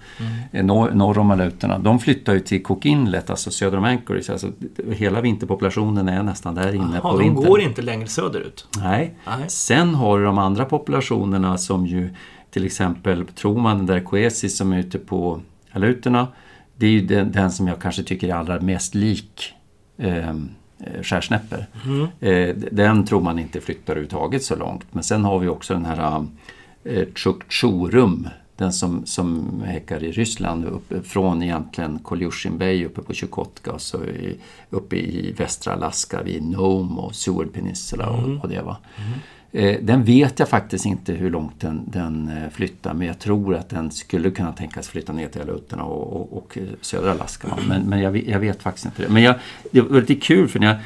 eh, Norr, norr om Aleutterna. De flyttar ju till Cook Inlet, alltså söder om Anchorage. Alltså, hela vinterpopulationen är nästan där inne Ja, på de vintern. går inte längre söderut. Nej. Nej. Sen har du de andra populationerna som ju till exempel, tror man den där Coesis som är ute på Aleutterna, det är ju den, den som jag kanske tycker är allra mest lik eh, skärsnäppor. Eh, den tror man inte flyttar överhuvudtaget så långt. Men sen har vi också den här eh, Chukchorum den som, som häckar i Ryssland uppe från egentligen Kolyushin Bay uppe på Chukotka och så i, uppe i västra Alaska vid Nome och Seward Peninsula och, och det. Va? Eh, Den vet jag faktiskt inte hur långt den, den eh, flyttar men jag tror att den skulle kunna tänkas flytta ner till Aleutterna och, och, och eh, södra Alaska. Men, men jag, vet- jag vet faktiskt inte det. Men jag, det var lite kul för när jag,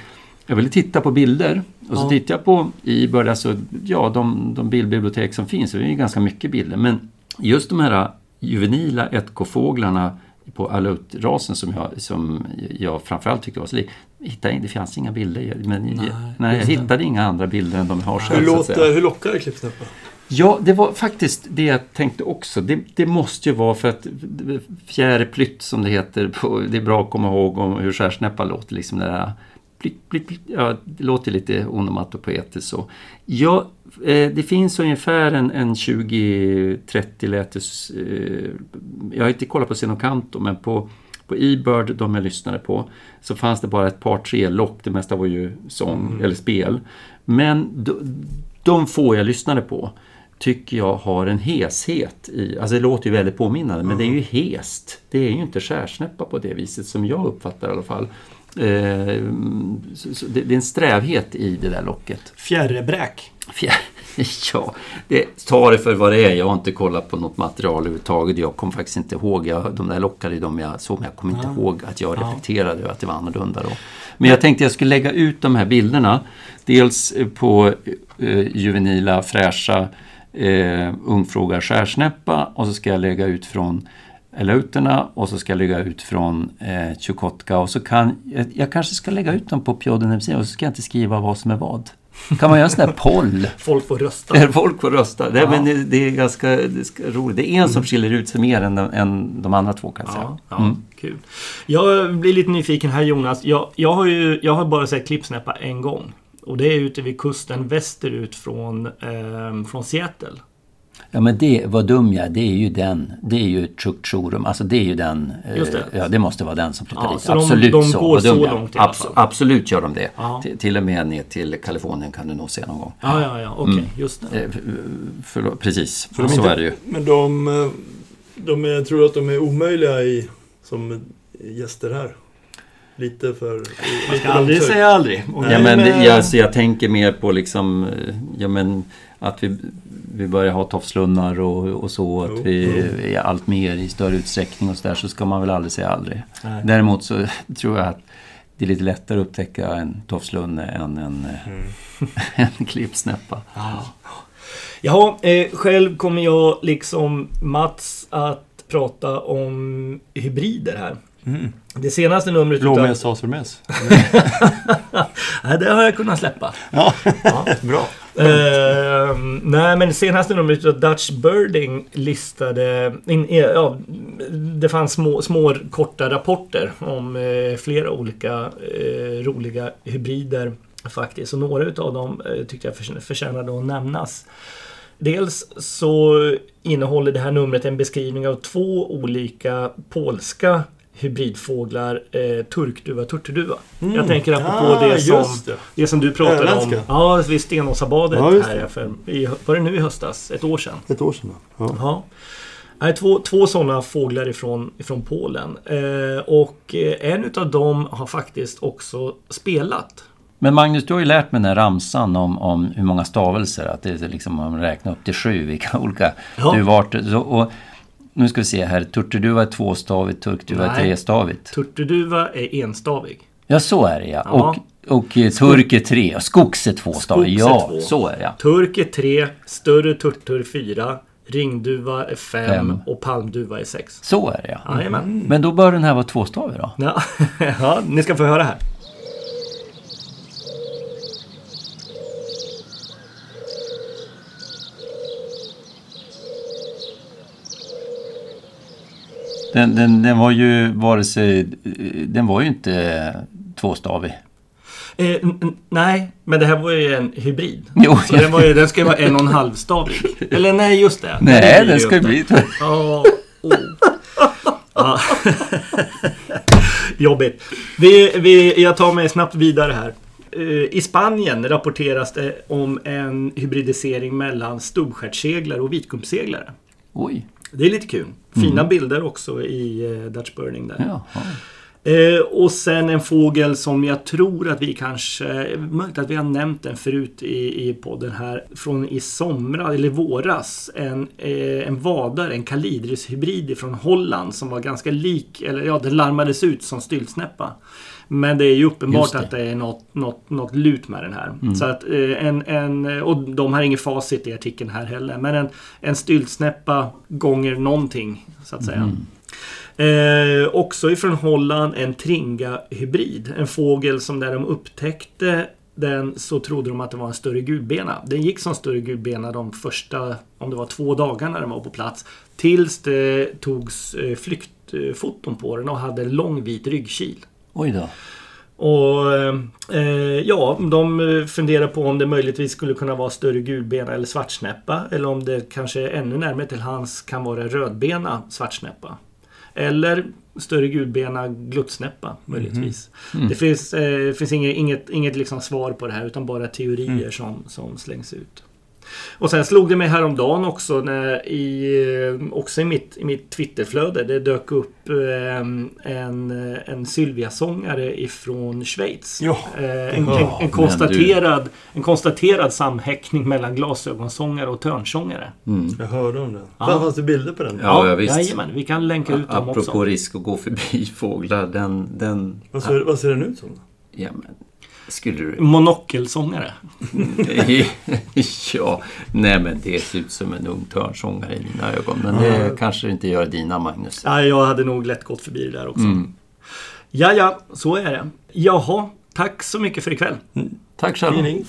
jag ville titta på bilder och så Ja. tittade jag på eBird, alltså ja de, de bildbibliotek som finns, det är ju ganska mycket bilder. Men just de här juvenila 1K-fåglarna på aleutrasen som jag, som jag framförallt tyckte var så lik. Hittade jag- Det fanns inga bilder. Men nej, nej, jag hittade inga andra bilder än de jag har själv. Hur, låter, hur lockar det klippsnäppa? Ja, det var faktiskt det jag tänkte också. Det, det måste ju vara för att fjärrplytt som det heter, på, det är bra att komma ihåg om hur skärsnäppa låter. Liksom det, där, plitt, plitt, plitt, ja, det låter lite onomatopoetiskt så. Ja, eh, det finns ungefär en, en 20-30 lätes... Eh, jag har inte kollat på Senocanto, men på på eBird, de jag lyssnade på, så fanns det bara ett par tre lock. Det mesta var ju sång eller spel. Men de, de få jag lyssnade på tycker jag har en heshet i, alltså det låter ju väldigt påminnande men det är ju hest. Det är ju inte skärsnäppa på det viset som jag uppfattar i alla fall. Eh, så, så det, det är en strävhet i det där locket. Fjärrebräk. Fjär, ja, det, ta det för vad det är. Jag har inte kollat på något material överhuvudtaget. Jag kommer faktiskt inte ihåg. Jag, de där lockade ju de jag såg men jag kommer inte ihåg att jag reflekterade över att det var annorlunda då. Men jag tänkte jag skulle lägga ut de här bilderna. Dels eh, på eh, juvenila, fräscha eh, ungfrågar skärsnäppa och så ska jag lägga ut från Eleuterna och så ska jag lägga ut från eh, Chukotka och så kan jag, jag kanske ska lägga ut dem på Pjodden och så ska jag inte skriva vad som är vad. Kan man göra en sån här poll? Folk får rösta. Folk får rösta. Det, Ja. men det, det är ganska det är roligt. Det är en som skiljer ut sig mer än, de- än de andra två kan jag säga. Ja, ja Mm. kul. Jag blir lite nyfiken här Jonas. Jag, jag, har ju, jag har bara sett klippsnäppa en gång. Och det är ute vid kusten västerut från, eh, från Seattle. Ja men det, vad dum jag är, det är ju den. Det är ju Chukchurum. Alltså det är ju den. eh, Just det. Ja det måste vara den som flyttar Ja, dit. så de- absolut de så. går så långt i alla Abs-. Absolut gör de det. Ja. Till, och med ner till Kalifornien kan du nog se någon gång. Ja, ja, ja. Okej, just det. Eh, f- förlåt, precis, de så inte- är det ju. Men de, eh, de är, tror att de är omöjliga i, som gäster här? Lite för... Man ska aldrig säga aldrig. Ja, men jag, alltså, jag tänker mer på liksom, ja, men, att vi, vi börjar ha tofslunnar och, och så. Att Jo, vi jo. är allt mer i större utsträckning och så där. Så ska man väl aldrig säga aldrig. Nej. Däremot så tror jag att det är lite lättare att upptäcka en tofslunne än en, Mm. en klippsnäppa. Ja, eh, själv kommer jag liksom Mats att prata om hybrider här. Mm. Det senaste numret Blåmes, asurmes. Nej, det har jag kunnat släppa. Ja, Ja. bra. Eh, nej, men senaste numret av Dutch Birding listade... In, ja, det fanns små, små korta rapporter om eh, flera olika eh, roliga hybrider faktiskt. Och några utav dem eh, tyckte jag förtjä- förtjänade att nämnas. Dels så innehåller det här numret en beskrivning av två olika polska hybridfåglar, eh, turkduva turturduva. Jag tänker apropå Ah, det som... det. Det som du pratade om. Öländska. Ja, vid Stenåsabadet Ja, här det. för, i, var det nu i höstas? Ett år sedan? Ett år sedan. Ja. Ja. Nej, två, två sådana fåglar ifrån, ifrån Polen. Eh, och eh, en utav dem har faktiskt också spelat. Men Magnus, du har ju lärt mig den här ramsan om, om hur många stavelser. Att det är liksom, om man räknar upp till sju, vilka olika Ja. du vart. Så, och, nu ska vi se här. Turturduva är tvåstavigt, turkduva är trestavigt. Turturduva är enstavig. Ja, så är det ja. Ja. Och, och eh, turk är tre. Och skogs är är Ja, två. så är det ja. Turk är tre, större turtur fyra, ringduva är fem, Fem. och palmduva är sex. Så är det ja. Jajamän. Men då bör den här vara tvåstavig då? Ja. ja, ni ska få höra här. Den, den, den var ju vare sig... Den var ju inte tvåstavig. Eh, nej, men det här var ju en hybrid. Jo, Så den, var ju, den ska ju vara en och en halv stavig. Eller nej, just det. Nej, den ska ju bli... Ja, oh. Ja. Jobbigt. Vi, vi, jag tar mig snabbt vidare här. Eh, I Spanien rapporteras det om en hybridisering mellan stubbstjärtseglare och vitgubbseglare. Oj. Det är lite kul. Fina Mm. bilder också i eh, Dutch Burning där. Jaha. Eh, och sen en fågel som jag tror att vi kanske, möjligt att vi har nämnt den förut i, i podden här, från i somras, eller våras. En, eh, en vadare, en kalidris-hybrid från Holland som var ganska lik, eller ja, den larmades ut som styltsnäppa. Men det är ju uppenbart det. att det är något, något, något lut med den här. Så att eh, en, en, och de har ingen facit i artikeln här heller. Men en, en styltsnäppa gånger någonting, så att säga. Eh, också ifrån Holland en Tringa-hybrid. En fågel som när de upptäckte den så trodde de att det var en större gulbena. Den gick som större gulbena de första, om det var två dagarna den var på plats. Tills det togs eh, flyktfoton på den och hade lång vit ryggkil. Oj då. Och eh, ja, de eh, funderar på om det möjligtvis skulle kunna vara större gulbena eller svartsnäppa. Eller om det kanske ännu närmare till hans kan vara rödbena svartsnäppa. Eller större gulbena gluttsnäppa möjligtvis. Det finns, eh, finns inget, inget, inget liksom svar på det här utan bara teorier som, som slängs ut. Och sen slog det mig häromdagen också när i, också i mitt, i mitt Twitterflöde. Det dök upp eh, en, en Sylvia-sångare ifrån Schweiz. Ja. Eh, en, en, en, konstaterad, en konstaterad samhäckning mellan glasögonsångare och törnsångare. Jag hörde om den. Ja. Fan, fanns det bilder på den? Ja, ja, visst. Jajamän, vi kan länka ut dem Apropå också. risk att gå förbi fåglar, den... den Vad, ser, vad ser den ut som? ja, men, skulle du... Monokelsångare. ja, nej men det ser ut som en ung törnsångare i dina ögon. Men det kanske det inte gör dina, Magnus. Ja, jag hade nog lätt gått förbi det där också. Mm. Ja, ja, så är det. Jaha, tack så mycket för ikväll. Tack själv.